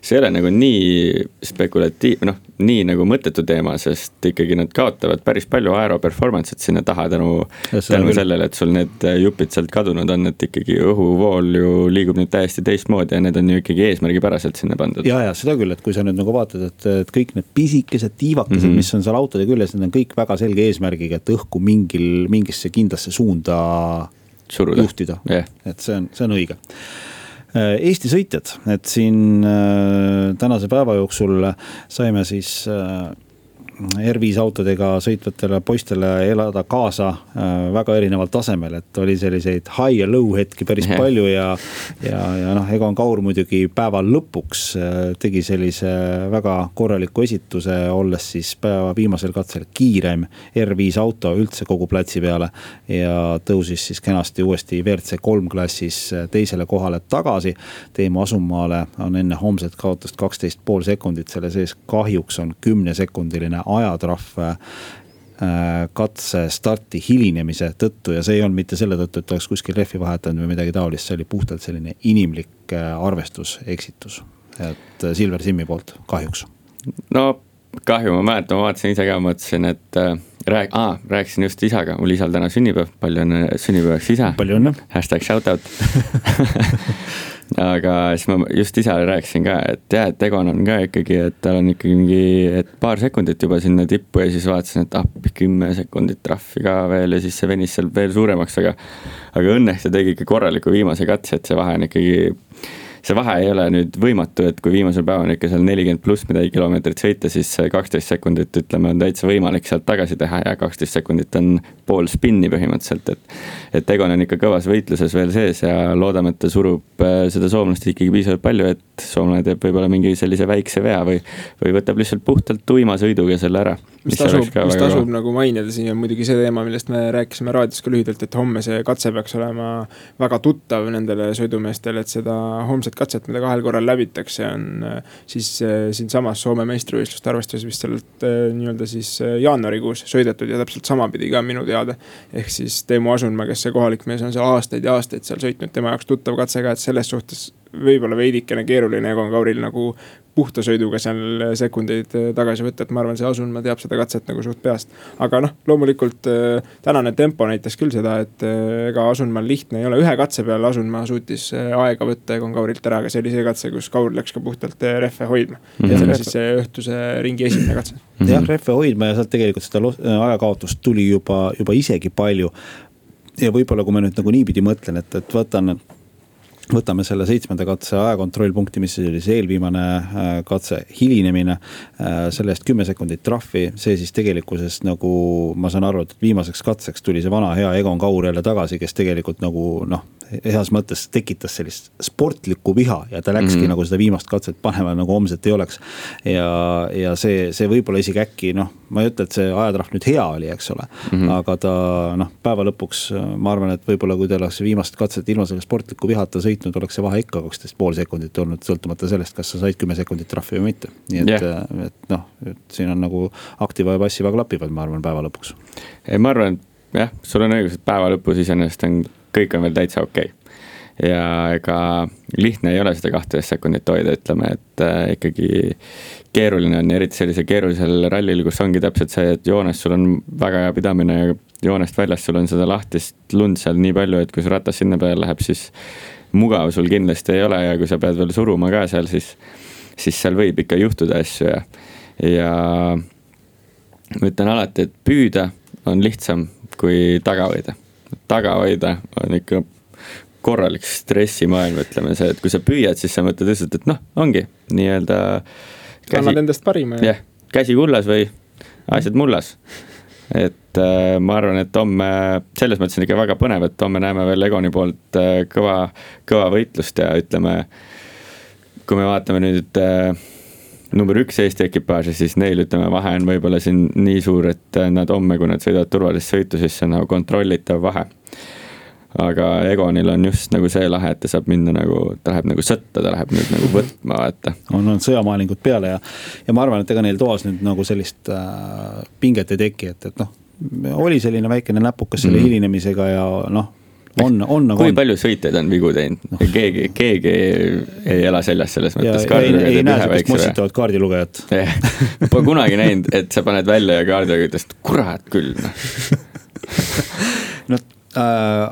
see ei ole nagu nii spekulatiiv, noh, nii nagu mõttetu teema, sest ikkagi nad kaotavad päris palju aero performance'it sinna taha tänu, tänu sellele, et sul need jupid sealt kadunud on, et ikkagi õhuvool ju liigub nüüd täiesti teistmoodi ja need on ju ikkagi eesmärgipäraselt sinna pandud. ja, ja seda küll, et kui sa nüüd nagu vaatad, et, et kõik need pisikesed tiivakesed mm, -hmm. mis on seal autode küljes, need on kõik väga selge eesmärgiga eesmärgiga, et õhku mingil, mingisse kindlasse suunda Suruda. juhtida yeah., et see on, see on õige. Äh, Eesti sõitjad, et siin äh, tänase päeva jooksul saime siis äh, R5 autodega sõitvatele poistele elada kaasa äh, väga erineval tasemel, et oli selliseid high ja low hetki päris yeah. palju ja. ja, ja noh, Egon Kaur muidugi päeva lõpuks äh, tegi sellise väga korraliku esituse, olles siis päeva viimasel katsel kiirem R5 auto üldse kogu platsi peale. ja tõusis siis kenasti uuesti WRC kolm klassis äh, teisele kohale tagasi. Teemu Asumaale on enne homset kaotust kaksteist pool sekundit selle sees, kahjuks on kümnesekundiline ajatrahv äh, katse starti hilinemise tõttu ja see ei olnud mitte selle tõttu, et oleks kuskil rehvi vahetanud või midagi taolist, see oli puhtalt selline inimlik äh, arvestuseksitus. et äh, Silver Simmi poolt, kahjuks. no kahju, ma mäletan, ma vaatasin ise ka, mõtlesin, et äh, rääk-, aa, rääkisin just isaga, mul isal täna sünnipäev, palju õnne sünnipäevaks isa. palju õnne. Hashtag shout out aga siis ma just isale rääkisin ka, et jah, et Egon on ka ikkagi, et tal on ikkagi mingi, et paar sekundit juba sinna tippu ja siis vaatasin, et appi ah, kümme sekundit trahvi ka veel ja siis see venis seal veel suuremaks, aga. aga õnneks ta tegi ikka korraliku viimase katse, et see vahe on ikkagi see vahe ei ole nüüd võimatu, et kui viimasel päeval on ikka seal nelikümmend pluss midagi kilomeetrit sõita, siis kaksteist sekundit, ütleme, on täitsa võimalik sealt tagasi teha ja kaksteist sekundit on pool spinni põhimõtteliselt, et. et Egon on ikka kõvas võitluses veel sees ja loodame, et ta surub äh, seda soomlast ikkagi piisavalt palju, et soomlane teeb võib-olla mingi sellise väikse vea või, või võtab lihtsalt puhtalt tuima sõiduga selle ära. mis tasub, mis tasub nagu mainida siin on muidugi see teema, millest me rääkisime raadios ka lühidalt, et homme see katse peaks olema väga tuttav nendele sõidumeestele, et seda homset esimesed katset, mida kahel korral läbitakse, on äh, siis äh, siinsamas Soome meistrivõistluste arvestuses vist sealt äh, nii-öelda siis jaanuarikuus sõidetud ja täpselt samapidi ka minu teada. ehk siis Teemu Asunmaa, kes see kohalik mees on seal aastaid ja aastaid seal sõitnud, tema jaoks tuttav katse ka, et selles suhtes võib-olla veidikene keeruline Egon Kauril nagu puhta sõiduga seal sekundeid äh, tagasi võtta, et ma arvan, see Asunmaa teab seda katset nagu suht peast. aga noh, loomulikult äh, tänane tempo näitas küll seda, et äh, ega Asunmaal lihtne ei ole, ühe katse peale Asunmaa suutis aega võtta Egon Kaurilt ära, aga see oli see katse, kus Kaur läks ka puhtalt rehve hoidma mm. -hmm. ja see oli siis see õhtuse ringi esimene katse mm -hmm.. jah, rehve hoidma ja sealt tegelikult seda ajakaotust tuli juba, juba isegi palju ja võib-olla, kui ma nüüd nagu niipidi mõtlen, et, et võtan võtame selle seitsmenda katse ajakontrollpunkti, mis oli see eelviimane äh, katse, hilinemine. Äh, selle eest kümme sekundit trahvi, see siis tegelikkuses nagu ma saan aru, et viimaseks katseks tuli see vana hea Egon Kaur jälle tagasi, kes tegelikult nagu noh heas mõttes tekitas sellist sportlikku viha ja ta läkski mm -hmm. nagu seda viimast katset panema nagu homset ei oleks. ja, ja see, see võib-olla isegi äkki noh, ma ei ütle, et see ajatrahv nüüd hea oli, eks ole mm. -hmm. aga ta noh, päeva lõpuks ma arvan, et võib-olla kui ta oleks viimast katset ilma selle sportliku vihata sõitnud, oleks see vahe ikka kaksteist pool sekundit olnud, sõltumata sellest, kas sa said kümme sekundit trahvi või mitte. nii et yeah., et noh, et siin on nagu aktiva ja passiva klapivad, ma arvan, päeva lõpuks. ei, ma arvan, jah, sul on õigus, et päeva lõpus iseenesest on kõik on veel täitsa okei. Okay ja ega lihtne ei ole seda kahteteist sekundit hoida, ütleme, et äh, ikkagi keeruline on eriti sellisel keerulisel rallil, kus ongi täpselt see, et joones sul on väga hea pidamine ja joonest väljas sul on seda lahtist lund seal nii palju, et kui su ratas sinna peale läheb, siis mugav sul kindlasti ei ole ja kui sa pead veel suruma ka seal, siis, siis seal võib ikka juhtuda asju ja, ja ma ütlen alati, et püüda on lihtsam kui taga hoida taga hoida on ikka korralik stressimaailm, ütleme see, et kui sa püüad, siis sa mõtled lihtsalt, et noh, ongi nii-öelda. annad endast parima. jah, käsi kullas või asjad mullas. et äh, ma arvan, et homme, selles mõttes on ikka väga põnev, et homme näeme veel Egoni poolt äh, kõva, kõva võitlust ja ütleme. kui me vaatame nüüd äh, number üks Eesti ekipaaži, siis neil ütleme, vahe on võib-olla siin nii suur, et nad homme, kui nad sõidavad turvalist sõitu, siis see on nagu kontrollitav vahe. aga Egonil on just nagu see lahe, et ta saab minna nagu, ta läheb nagu sõtta, ta läheb nüüd nagu võtma, vaata. on, on sõjamaalingud peale ja, ja ma arvan, et ega neil toas nüüd nagu sellist äh, pinget ei teki, et, et noh oli selline väikene näpukas selle mm. hilinemisega ja noh on, on nagu kui on. palju sõitjaid on vigu teinud no., keegi, keegi ei ela seljas selles mõttes. ei, ei, ei näe sellist mossitavat kaardilugejat Pole kunagi näinud, et sa paned välja ja kaardilugeja ütleb, kurat küll noh no äh,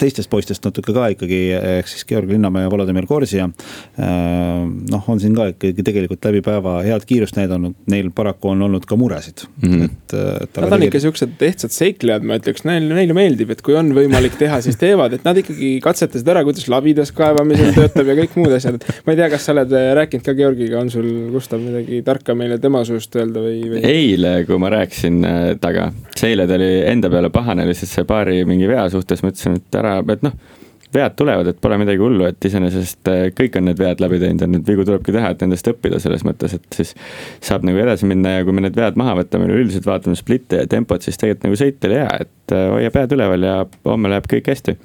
teistest poistest natuke ka ikkagi, ehk siis Georg Linnamäe ja Volodõmõr Korsja. Äh, noh, on siin ka ikkagi tegelikult läbi päeva head kiirust näidanud, neil paraku on olnud ka muresid mm, -hmm. et, et. Nad on ikka siuksed ehtsad seiklejad, ma ütleks, neil, neile meeldib, et kui on võimalik teha, siis teevad, et nad ikkagi katsetasid ära, kuidas labidas kaevamisel töötab ja kõik muud asjad, ma ei tea, kas sa oled äh, rääkinud ka Georgiga, on sul, Gustav, midagi tarka meile tema suust öelda või, või...? eile, kui ma rääkisin äh, temaga, see eile ta oli enda peale pahane lihtsalt see paari mingi vea suhtes, ma ütlesin, et ära, et noh vead tulevad, et pole midagi hullu, et iseenesest äh, kõik on need vead läbi teinud ja neid vigu tulebki teha, et nendest õppida selles mõttes, et siis saab nagu edasi minna ja kui me need vead maha võtame, üleüldiselt vaatame splitte ja tempot, siis tegelikult nagu sõit oli hea, et äh, hoia pead üleval ja homme läheb kõik hästi.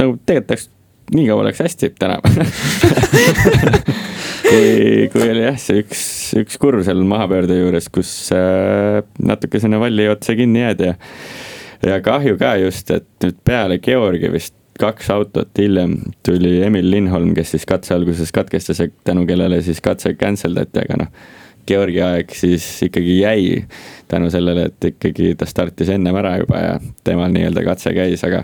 nagu tegelikult läks, nii kaua läks hästi täna kui, kui oli jah, see üks, üks kurv seal mahapöörde juures, kus äh, natuke sinna valli otsa kinni jäädi ja ja kahju ka just, et nüüd peale Georgi vist kaks autot hiljem tuli Emil Lindholm, kes siis katse alguses katkestas ja tänu kellele siis katse cancel dati, aga noh. Georgi aeg siis ikkagi jäi tänu sellele, et ikkagi ta startis ennem ära juba ja temal nii-öelda katse käis, aga.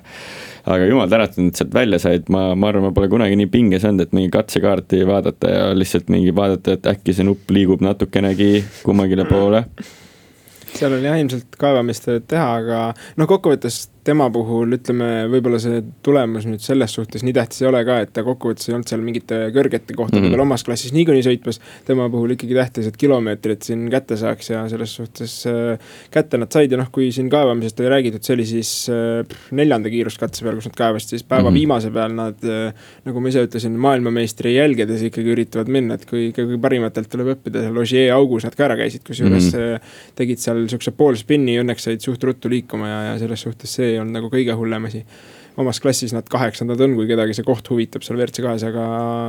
aga jumal tänatud, et sealt välja said, ma, ma arvan, ma pole kunagi nii pinges olnud, et mingi katsekaarti vaadata ja lihtsalt mingi vaadata, et äkki see nupp liigub natukenegi kummagile poole seal oli jah ilmselt kaevamist teha, aga noh, kokkuvõttes tema puhul ütleme, võib-olla see tulemus nüüd selles suhtes nii tähtis ei ole ka, et ta kokkuvõttes ei olnud seal mingite kõrgete kohtade mm -hmm. peal omas klassis niikuinii sõitmas. tema puhul ikkagi tähtis, et kilomeetrid siin kätte saaks ja selles suhtes äh, kätte nad said ja noh, kui siin kaevamisest oli räägitud, see oli siis äh, neljanda kiiruskatse peal, kus nad kaevasid, siis päeva mm -hmm. viimase peal nad äh,. nagu ma ise ütlesin, maailmameistri jälgedes ikkagi üritavad minna, et kui ikkagi parimatelt tuleb õppida, seal Ogier augus nad ka ära käisid, kusjuures mm -hmm. tegid seal siukse poolspinni, õnneks said suht ruttu liikuma ja, ja selles suhtes see ei olnud nagu kõige hullem asi omas klassis nad kaheksandad on, kui kedagi see koht huvitab seal WRC kahes, aga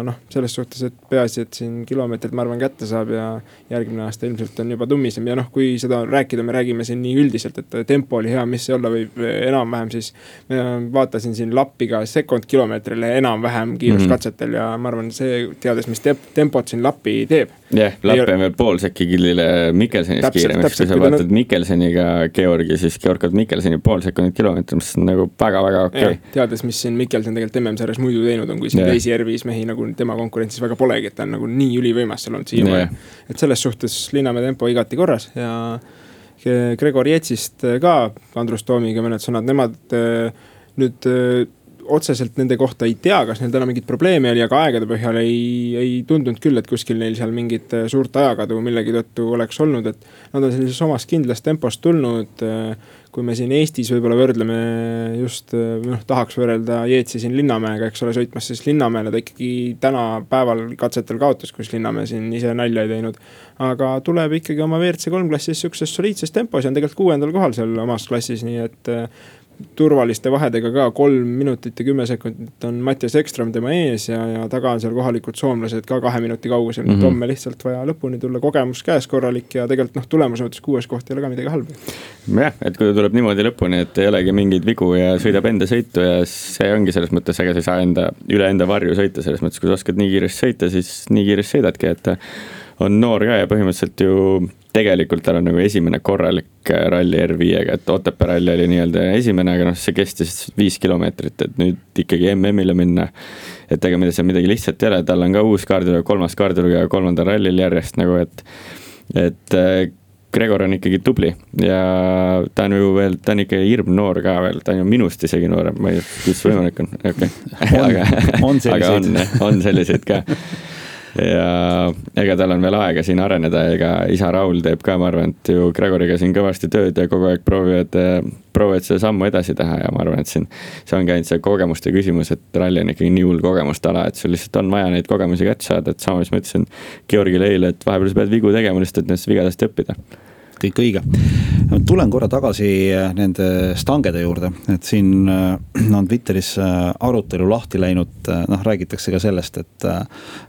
noh, selles suhtes, et peaasi, et siin kilomeetrid, ma arvan, kätte saab ja järgmine aasta ilmselt on juba tummisem ja noh, kui seda rääkida, me räägime siin nii üldiselt, et tempo oli hea, mis see olla võib enam-vähem siis. ma vaatasin siin lappi ka sekund kilomeetrile enam-vähem kiiruskatsetel mm -hmm. ja ma arvan, see, teades, mis tempot siin lappi teeb. jah yeah,, lapp on veel pool sekki killile Mikkelsenist kiiremaks, kui sa vaatad no... Mikkelseniga Georgi, siis Georg on Mikkelseni pool sekundit kilomeetrit, mis on nagu väga-väga okei okay teades, mis siin Mikkelson tegelikult MM-sarjas muidu teinud on, kui siin yeah. teisi Järvis mehi nagu tema konkurentsis väga polegi, et ta on nagu nii ülivõimas seal olnud siiamaani yeah.. et selles suhtes Linnamäe tempo igati korras ja Gregor Jetsist ka, Andrus Toomiga mõned sõnad, nemad äh, nüüd äh, otseselt nende kohta ei tea, kas neil täna mingit probleemi oli, aga aegade põhjal ei, ei tundunud küll, et kuskil neil seal mingit äh, suurt ajakadu millegi tõttu oleks olnud, et. Nad on sellises omas kindlas tempos tulnud. Kui me siin Eestis võib-olla võrdleme just, noh tahaks võrrelda Jeetsi siin Linnamäega, eks ole, sõitmas siis Linnamäele, ta ikkagi tänapäeval katsetel kaotas, kus Linnamäe siin ise nalja ei teinud. aga tuleb ikkagi oma WRC kolm klassis sihukeses soliidses tempos ja on tegelikult kuuendal kohal seal omas klassis, nii et turvaliste vahedega ka, kolm minutit ja kümme sekundit on Mattias Ekström tema ees ja, ja taga on seal kohalikud soomlased ka kahe minuti kaugusel mm. -hmm. homme lihtsalt vaja lõpuni tulla, kogemus käes korralik ja tegelikult noh, tulemuse mõttes kuues koht ei ole ka midagi halba. jah, et kui tuleb niimoodi lõpuni, et ei olegi mingeid vigu ja sõidab enda sõitu ja see ongi selles mõttes, ega sa ei saa enda, üle enda varju sõita, selles mõttes, kui sa oskad nii kiiresti sõita, siis nii kiiresti sõidadki, et on noor ka ja põhimõtteliselt ju tegelikult tal on nagu esimene korralik äh, ralli R5-ga, et Otepää ralli oli nii-öelda esimene, aga noh, see kestis viis kilomeetrit, et nüüd ikkagi MM-ile minna. et ega mida seal midagi lihtsat ei ole, tal on ka uus kaardilugeja, kolmas kaardilugeja kolmandal rallil järjest nagu, et, et äh, Gregor on ikkagi tubli ja ta on ju veel, ta on ikka hirmnoor ka veel, ta on ju minust isegi noorem, ma ei tea, kuidas võimalik on, okei okay. aga, aga on, on selliseid ka ja ega tal on veel aega siin areneda, ega isa Raul teeb ka, ma arvan, et ju Gregoriga siin kõvasti tööd ja kogu aeg proovivad, proovivad seda sammu edasi teha ja ma arvan, et siin. see ongi ainult see kogemuste küsimus, et ralli on ikkagi nii hull kogemuste ala, et sul lihtsalt on vaja neid kogemusi kätte saada, et sama, mis ma ütlesin Georgile eile, et vahepeal sa pead vigu tegema lihtsalt, et nendest vigadest õppida kõik õige. tulen korra tagasi nende stangede juurde, et siin on Twitteris arutelu lahti läinud, noh räägitakse ka sellest, et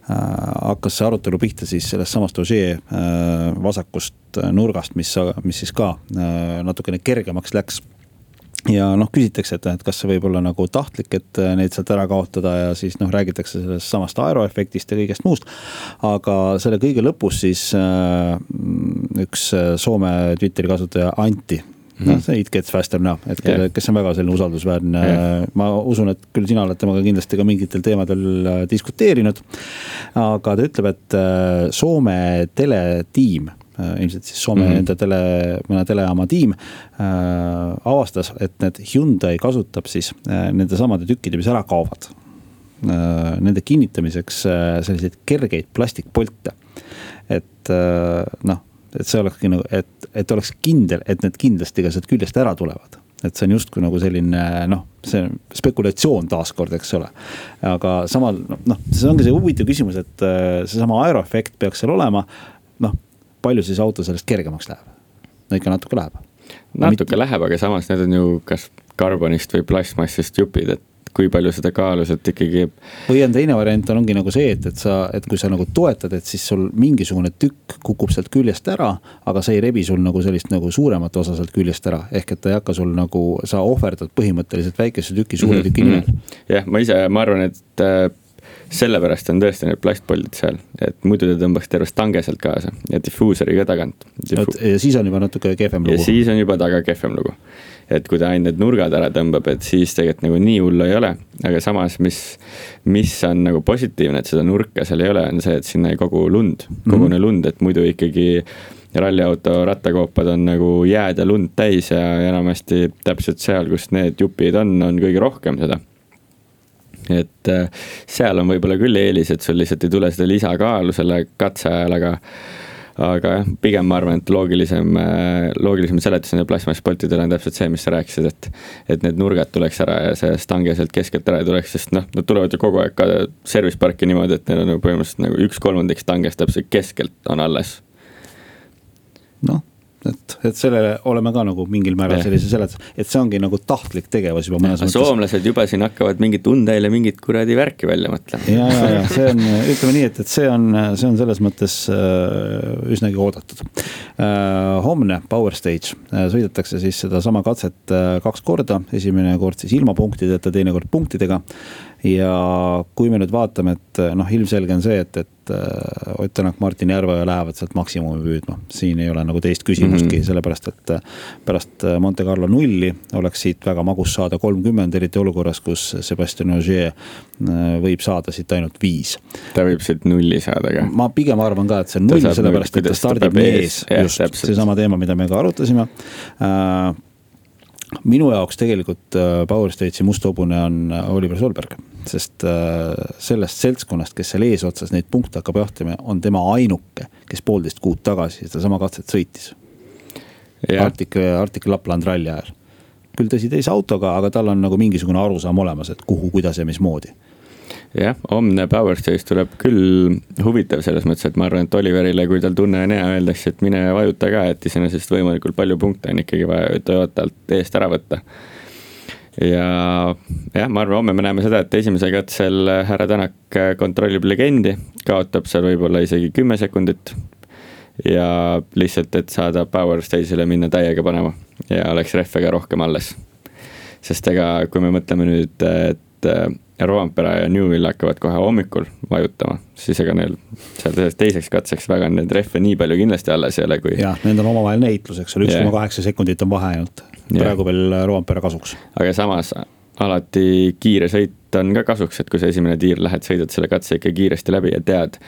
hakkas see arutelu pihta siis sellest samast Ožee vasakust nurgast, mis, mis siis ka natukene kergemaks läks ja noh, küsitakse, et, et kas see võib olla nagu tahtlik, et äh, neid sealt ära kaotada ja siis noh, räägitakse sellest samast aeroefektist ja kõigest muust. aga selle kõige lõpus siis äh, üks äh, Soome Twitteri kasutaja Anti noh, see it gets faster now, et yeah. kes on väga selline usaldusväärne yeah., ma usun, et küll sina oled temaga kindlasti ka mingitel teemadel äh, diskuteerinud. aga ta ütleb, et Soome teletiim Äh, ilmselt siis Soome mm -hmm. enda tele, mõne telejaama tiim äh, avastas, et need Hyundai kasutab siis äh, nende samade tükkide, mis ära kaovad äh,. Nende kinnitamiseks äh, selliseid kergeid plastikpolte. et äh, noh, et see olekski nagu, et, et oleks kindel, et need kindlasti ka sealt küljest ära tulevad et see on justkui nagu selline noh, see spekulatsioon taaskord, eks ole. aga samal noh, see ongi see huvitav küsimus, et äh, seesama aeroefekt peaks seal olema. noh, palju siis auto sellest kergemaks läheb? no ikka natuke läheb. natuke mitte... läheb, aga samas need on ju kas karbonist või plastmassist jupid, et kui palju seda kaalus, et ikkagi. või on teine variant, ongi nagu see, et, et sa, et kui sa nagu toetad, et siis sul mingisugune tükk kukub sealt küljest ära. aga see ei rebi sul nagu sellist nagu suuremat osa sealt küljest ära, ehk et ta ei hakka sul nagu, sa ohverdad põhimõtteliselt väikese tüki suure mhm, tüki nimel mm -hmm.. jah, ma ise, ma arvan, et äh, sellepärast on tõesti need plastpoldid seal, et muidu ta tõmbaks terve stange sealt kaasa ja difuusori ka tagant Diffu.... ja siis on juba natuke kehvem lugu. ja siis on juba taga kehvem lugu. et kui ta ainult need nurgad ära tõmbab, et siis tegelikult nagu nii hullu ei ole, aga samas, mis, mis on nagu positiivne, et seda nurka seal ei ole, on see, et sinna ei kogu lund, kogune mm -hmm. lund, et muidu ikkagi ralliauto rattakoopad on nagu jääd ja lund täis ja enamasti täpselt seal, kus need jupid on, on kõige rohkem seda et äh, seal on võib-olla küll eelis, et sul lihtsalt ei tule seda lisakaalu selle katse ajal, aga aga jah, pigem ma arvan, et loogilisem, äh, loogilisem seletus nende plasmaspoltidele on täpselt see, mis sa rääkisid, et. et need nurgad tuleks ära ja see stange sealt keskelt ära ei tuleks, sest noh, nad tulevad ju kogu aeg ka service parki niimoodi, et neil on põhimõtteliselt nagu üks kolmandik stangest täpselt keskelt on alles. noh et, et sellele oleme ka nagu mingil määral sellise seletuse, et see ongi nagu tahtlik tegevus juba mõnes mõttes. soomlased juba siin hakkavad mingit Hyundai'le mingit kuradi värki välja mõtlema. ja, ja, ja see on, ütleme nii, et, et see on, see on selles mõttes äh, üsnagi oodatud äh,. homne Power Stage äh, sõidetakse siis sedasama katset äh, kaks korda, esimene kord siis ilma punktideta, teine kord punktidega ja kui me nüüd vaatame, et noh, ilmselge on see, et, et äh, Ott Tänak, Martin Järveoja lähevad sealt maksimumi püüdma. siin ei ole nagu teist küsimustki mm, -hmm. sellepärast et äh, pärast äh, Monte Carlo nulli oleks siit väga magus saada kolmkümmend, eriti olukorras, kus Sebastian Ogier võib saada siit ainult viis. ta võib siit nulli saada ka. ma pigem arvan ka, et see on null, sellepärast et ta stardib ees, just seesama teema, mida me ka arutasime äh, minu jaoks tegelikult äh, Power Stage'i must hobune on äh, Oliver Solberg. sest äh, sellest seltskonnast, kes seal eesotsas neid punkte hakkab jahtima, on tema ainuke, kes poolteist kuud tagasi sedasama katset sõitis. Arctic, Arctic Lapland ralli ajal. küll tõsi, teise autoga, aga tal on nagu mingisugune arusaam olemas, et kuhu, kuidas ja mismoodi jah, homne Power Stage tuleb küll huvitav selles mõttes, et ma arvan, et Oliverile, kui tal tunne on hea, öeldakse, et mine vajuta ka, et iseenesest võimalikult palju punkte on ikkagi vaja Toyotalt eest ära võtta. ja jah, ma arvan, homme me näeme seda, et esimesel katsel härra Tänak kontrollib legendi, kaotab seal võib-olla isegi kümme sekundit. ja lihtsalt, et saada Power Stage'ile minna täiega panema ja oleks rehve ka rohkem alles. sest ega, kui me mõtleme nüüd, et Roampere ja Newvil hakkavad kohe hommikul vajutama, siis ega neil seal teiseks katseks väga neid rehve nii palju kindlasti alles ei ole, kui. jah, nendel on omavaheline heitlus, eks ole, üks koma kaheksa sekundit on vahe ainult, praegu veel Roampere kasuks. aga samas alati kiire sõit on ka kasuks, et kui sa esimene tiir lähed, sõidad selle katse ikka kiiresti läbi ja tead.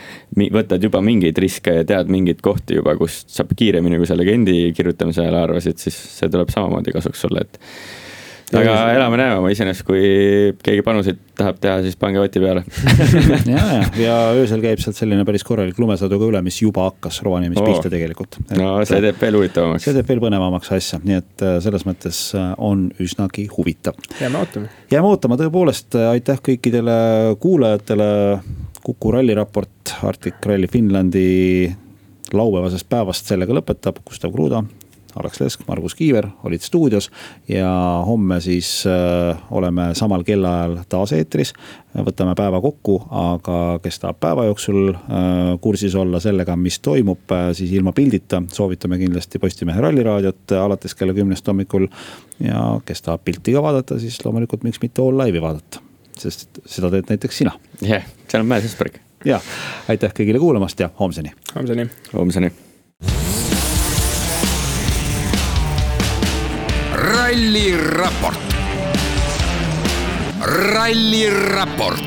võtad juba mingeid riske ja tead mingeid kohti juba, kust saab kiiremini, kui sa legendi kirjutamise ajal arvasid, siis see tuleb samamoodi kasuks sulle, et aga elame-näeme, ma iseenesest, kui keegi panuseid tahab teha, siis pange vati peale ja, ja, ja öösel käib sealt selline päris korralik lumesadu ka üle, mis juba hakkas Rovaniemis oh. pihta tegelikult. no see teeb veel huvitavamaks. see teeb veel põnevamaks asja, nii et äh, selles mõttes äh, on üsnagi huvitav. jääme ootama. jääme ootama, tõepoolest, äh, aitäh kõikidele kuulajatele. Kuku ralliraport, Arctic Rally Finlandi laupäevasest päevast sellega lõpetab Gustav Kruda Alex Lesk, Margus Kiiver olid stuudios ja homme siis äh, oleme samal kellaajal taas eetris. võtame päeva kokku, aga kes tahab päeva jooksul äh, kursis olla sellega, mis toimub, äh, siis ilma pildita soovitame kindlasti Postimehe Ralliraadiot alates kella kümnest hommikul. ja kes tahab pilti ka vaadata, siis loomulikult miks mitte all live'i vaadata, sest seda teed näiteks sina. jah yeah,, seal on Mäe Sesberg. ja aitäh kõigile kuulamast ja homseni. homseni. homseni ralliraport. ralliraport